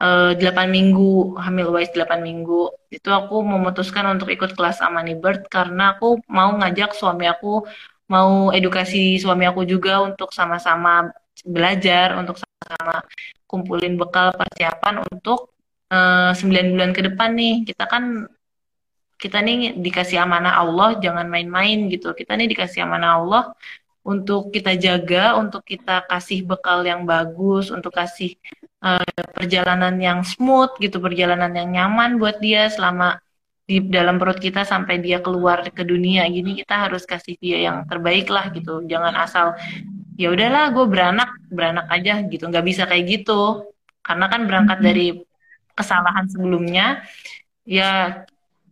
uh, eh, 8 minggu, hamil wise 8 minggu. Itu aku memutuskan untuk ikut kelas Amani Bird karena aku mau ngajak suami aku, mau edukasi suami aku juga untuk sama-sama belajar, untuk sama-sama kumpulin bekal persiapan untuk eh, sembilan uh, bulan ke depan nih. Kita kan kita nih dikasih amanah Allah, jangan main-main gitu. Kita nih dikasih amanah Allah untuk kita jaga, untuk kita kasih bekal yang bagus, untuk kasih uh, perjalanan yang smooth gitu, perjalanan yang nyaman buat dia selama di dalam perut kita sampai dia keluar ke dunia gini kita harus kasih dia yang terbaik lah gitu jangan asal ya udahlah gue beranak beranak aja gitu. Nggak bisa kayak gitu. Karena kan berangkat dari kesalahan sebelumnya ya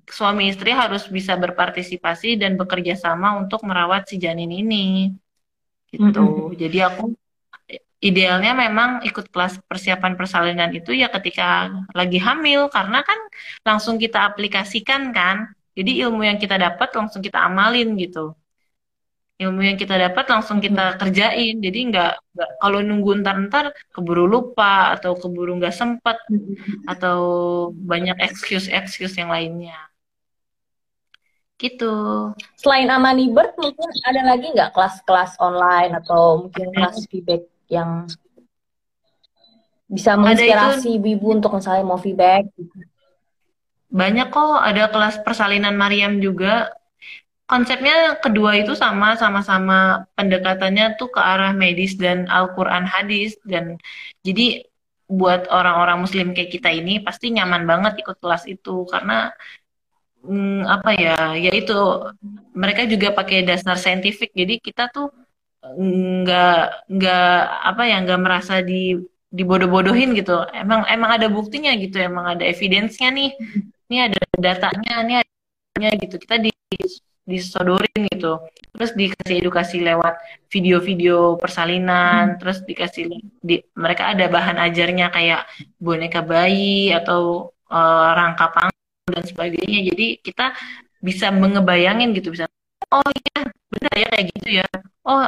suami istri harus bisa berpartisipasi dan bekerja sama untuk merawat si janin ini. Gitu. Mm-hmm. jadi aku idealnya memang ikut kelas persiapan persalinan itu ya ketika lagi hamil. Karena kan langsung kita aplikasikan kan. Jadi ilmu yang kita dapat langsung kita amalin gitu ilmu yang kita dapat langsung kita kerjain. Jadi nggak nggak kalau nunggu ntar-ntar keburu lupa atau keburu nggak sempat atau banyak excuse excuse yang lainnya. Gitu. Selain Amani Bird mungkin ada lagi nggak kelas-kelas online atau mungkin kelas feedback yang bisa menginspirasi ibu-ibu untuk misalnya mau feedback? Banyak kok. Ada kelas persalinan Mariam juga konsepnya kedua itu sama sama-sama pendekatannya tuh ke arah medis dan Al-Qur'an hadis. Dan jadi buat orang-orang muslim kayak kita ini pasti nyaman banget ikut kelas itu. Karena hmm, apa ya ya itu mereka juga pakai dasar saintifik. Jadi kita tuh nggak nggak apa ya nggak merasa di dibodoh-bodohin gitu. Emang emang ada buktinya gitu emang ada evidence-nya nih. Ini ada datanya ini ada gitu. Kita di disodorin gitu terus dikasih edukasi lewat video-video persalinan hmm. terus dikasih di, mereka ada bahan ajarnya kayak boneka bayi atau uh, rangka panggung dan sebagainya. Jadi kita bisa mengebayangin gitu bisa oh iya benar ya kayak gitu ya. Oh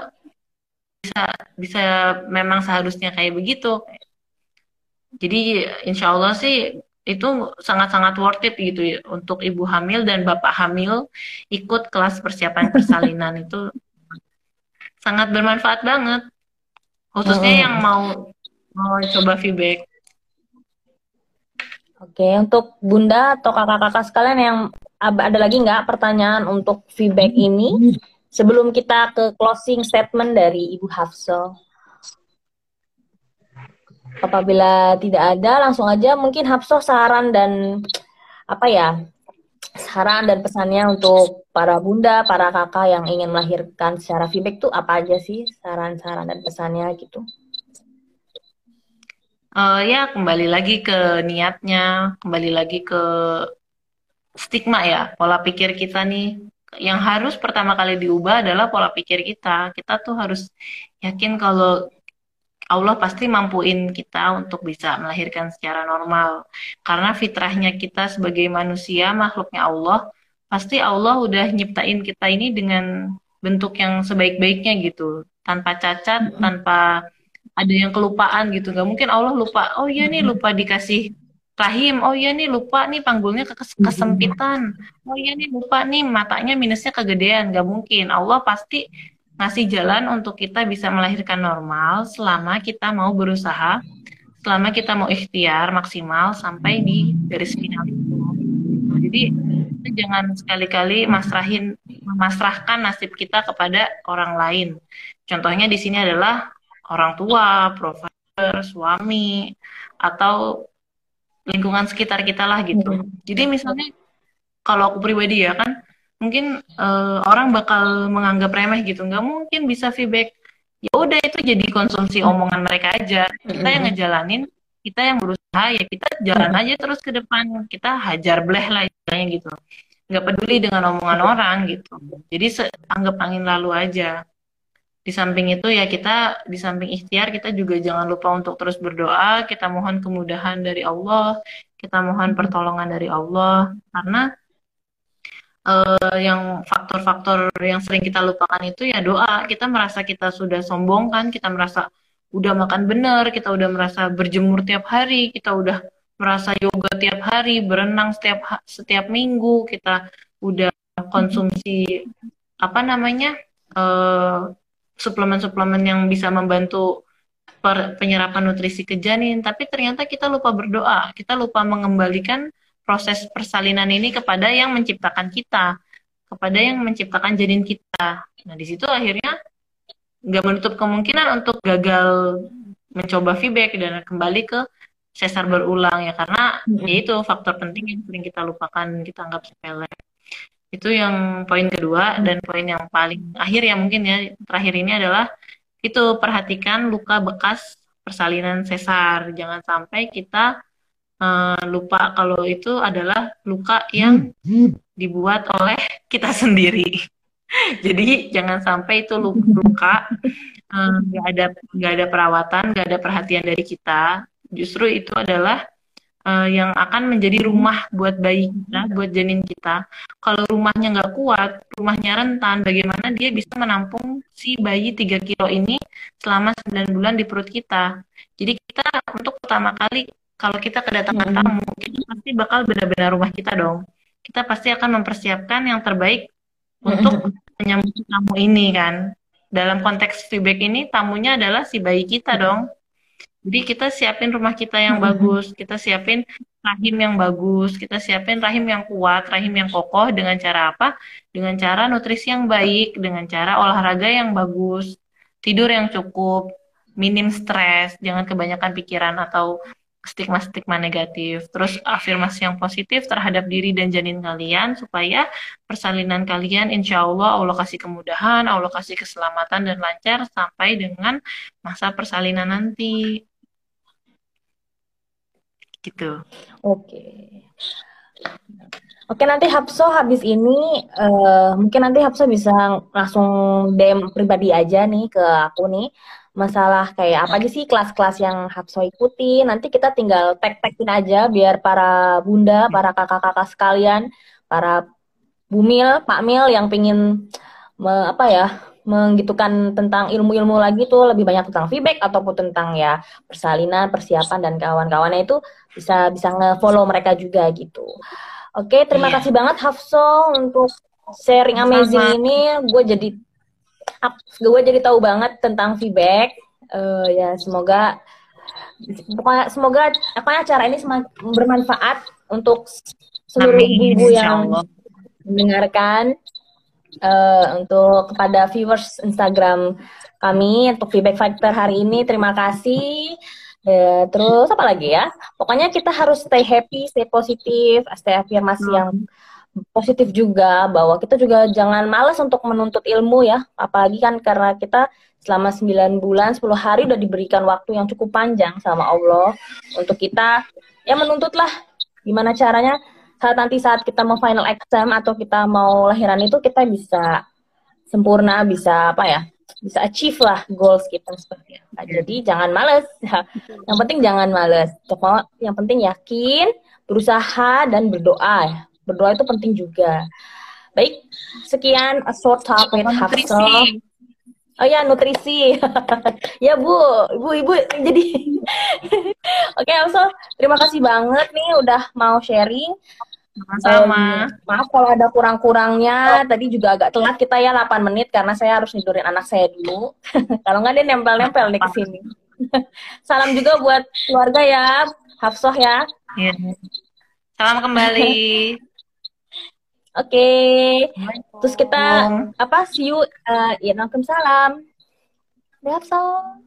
bisa bisa memang seharusnya kayak begitu. Jadi insya Allah sih itu sangat-sangat worth it gitu ya untuk ibu hamil dan bapak hamil ikut kelas persiapan (laughs) persalinan itu. Sangat bermanfaat banget. Khususnya yang mau mau coba feedback. Oke, untuk bunda atau kakak-kakak sekalian yang ada lagi nggak pertanyaan untuk feedback ini? Sebelum kita ke closing statement dari Ibu Hafsel? Apabila tidak ada, langsung aja mungkin Hapso saran dan apa ya saran dan pesannya untuk para bunda, para kakak yang ingin melahirkan secara feedback tuh apa aja sih saran-saran dan pesannya gitu? Uh, ya kembali lagi ke niatnya, kembali lagi ke stigma ya, pola pikir kita nih. Yang harus pertama kali diubah adalah pola pikir kita. Kita tuh harus yakin kalau Allah pasti mampuin kita untuk bisa melahirkan secara normal. Karena fitrahnya kita sebagai manusia, makhluknya Allah, pasti Allah udah nyiptain kita ini dengan bentuk yang sebaik-baiknya gitu. Tanpa cacat, tanpa ada yang kelupaan gitu. Gak mungkin Allah lupa, oh iya nih lupa dikasih rahim, oh iya nih lupa nih panggulnya kesempitan, oh iya nih lupa nih matanya minusnya kegedean. Gak mungkin. Allah pasti ngasih jalan untuk kita bisa melahirkan normal selama kita mau berusaha, selama kita mau ikhtiar maksimal sampai di garis final itu. Jadi jangan sekali-kali masrahin memasrahkan nasib kita kepada orang lain. Contohnya di sini adalah orang tua, provider, suami, atau lingkungan sekitar kita lah gitu. Jadi misalnya kalau aku pribadi ya kan, mungkin uh, orang bakal menganggap remeh gitu. Nggak mungkin bisa feedback. Ya udah itu jadi konsumsi omongan mereka aja. Kita yang ngejalanin kita yang berusaha ya kita jalan aja terus ke depan. Kita hajar bleh lah istilahnya gitu. Nggak peduli dengan omongan orang gitu. Jadi anggap angin lalu aja. Di samping itu ya kita di samping ikhtiar kita juga jangan lupa untuk terus berdoa. Kita mohon kemudahan dari Allah. Kita mohon pertolongan dari Allah. Karena uh, yang faktor-faktor yang sering kita lupakan itu ya doa. Kita merasa kita sudah sombong kan, kita merasa udah makan bener, kita udah merasa berjemur tiap hari, kita udah merasa yoga tiap hari, berenang setiap setiap minggu, kita udah konsumsi apa namanya suplemen suplemen-suplemen yang bisa membantu penyerapan nutrisi ke janin, tapi ternyata kita lupa berdoa, kita lupa mengembalikan proses persalinan ini kepada yang menciptakan kita, kepada yang menciptakan janin kita. Nah, di situ akhirnya nggak menutup kemungkinan untuk gagal mencoba feedback dan kembali ke sesar berulang ya karena mm-hmm. ya itu faktor penting yang sering kita lupakan kita anggap sepele itu yang poin kedua mm-hmm. dan poin yang paling akhir ya mungkin ya terakhir ini adalah itu perhatikan luka bekas persalinan sesar jangan sampai kita uh, lupa kalau itu adalah luka yang dibuat oleh kita (laughs) sendiri. Jadi jangan sampai itu luka eh, nggak uh, ada nggak ada perawatan, nggak ada perhatian dari kita. Justru itu adalah uh, yang akan menjadi rumah buat bayi kita, buat janin kita. Kalau rumahnya nggak kuat, rumahnya rentan, bagaimana dia bisa menampung si bayi 3 kilo ini selama 9 bulan di perut kita. Jadi kita untuk pertama kali kalau kita kedatangan hmm. tamu, kita pasti bakal benar-benar rumah kita dong. Kita pasti akan mempersiapkan yang terbaik untuk hmm. (laughs) menyambut tamu ini kan. Dalam konteks feedback ini, tamunya adalah si bayi kita dong. Jadi kita siapin rumah kita yang hmm. bagus, kita siapin rahim yang bagus, kita siapin rahim yang kuat, rahim yang kokoh dengan cara apa? Dengan cara nutrisi yang baik, dengan cara olahraga yang bagus, tidur yang cukup, minim stres, jangan kebanyakan pikiran atau stigma-stigma negatif, terus afirmasi yang positif terhadap diri dan janin kalian supaya persalinan kalian insya Allah Allah kasih kemudahan, Allah kasih keselamatan dan lancar sampai dengan masa persalinan nanti. Gitu. Oke. Oke nanti Hapso habis ini uh, mungkin nanti Hapso bisa langsung DM pribadi aja nih ke aku nih. Masalah kayak apa aja sih kelas-kelas yang Hapso ikuti. Nanti kita tinggal tag-tagin aja biar para bunda para kakak-kakak sekalian para bumil Pak Mil yang pingin me, apa ya menggitukan tentang ilmu-ilmu lagi tuh lebih banyak tentang feedback ataupun tentang ya persalinan persiapan dan kawan-kawannya itu bisa bisa nge-follow mereka juga gitu. Oke, terima iya. kasih banget Hafso untuk sharing amazing Sama. ini. Gue jadi gue jadi tahu banget tentang feedback. Uh, ya semoga pokoknya semoga apa acara ini bermanfaat untuk seluruh ibu-ibu yang mendengarkan uh, untuk kepada viewers Instagram kami untuk feedback factor hari ini terima kasih Ya, terus apa lagi ya? Pokoknya kita harus stay happy, stay positif, stay afirmasi yang positif juga bahwa kita juga jangan malas untuk menuntut ilmu ya. Apalagi kan karena kita selama 9 bulan, 10 hari udah diberikan waktu yang cukup panjang sama Allah untuk kita ya menuntutlah gimana caranya saat nanti saat kita mau final exam atau kita mau lahiran itu kita bisa sempurna, bisa apa ya? bisa achieve lah goals kita seperti apa. Jadi jangan males. (laughs) yang penting jangan males. Yang penting yakin, berusaha dan berdoa. Berdoa itu penting juga. Baik, sekian a short talk with Hafsah. Oh ya nutrisi. (laughs) ya Bu, Ibu Ibu jadi (laughs) Oke, okay, Hafsah, terima kasih banget nih udah mau sharing. Sama. Um, maaf kalau ada kurang-kurangnya. Tadi juga agak telat kita ya 8 menit karena saya harus tidurin anak saya dulu. (laughs) kalau nggak dia nempel-nempel nih ke sini. (laughs) Salam juga buat keluarga ya, Hafsoh ya. Iya. Salam kembali. (laughs) Oke. Okay. Terus kita apa? See you. Uh, ya, salam. Hafsoh.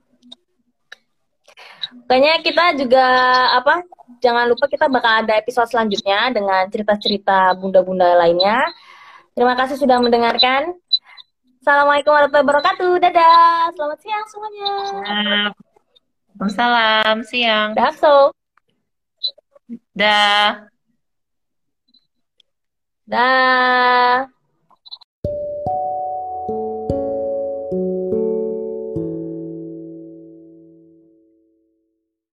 Kayaknya kita juga apa? Jangan lupa kita bakal ada episode selanjutnya dengan cerita-cerita bunda-bunda lainnya. Terima kasih sudah mendengarkan. Assalamualaikum warahmatullahi wabarakatuh. Dadah. Selamat siang semuanya. Waalaikumsalam. Siang. Dah, so. Dah. Dah.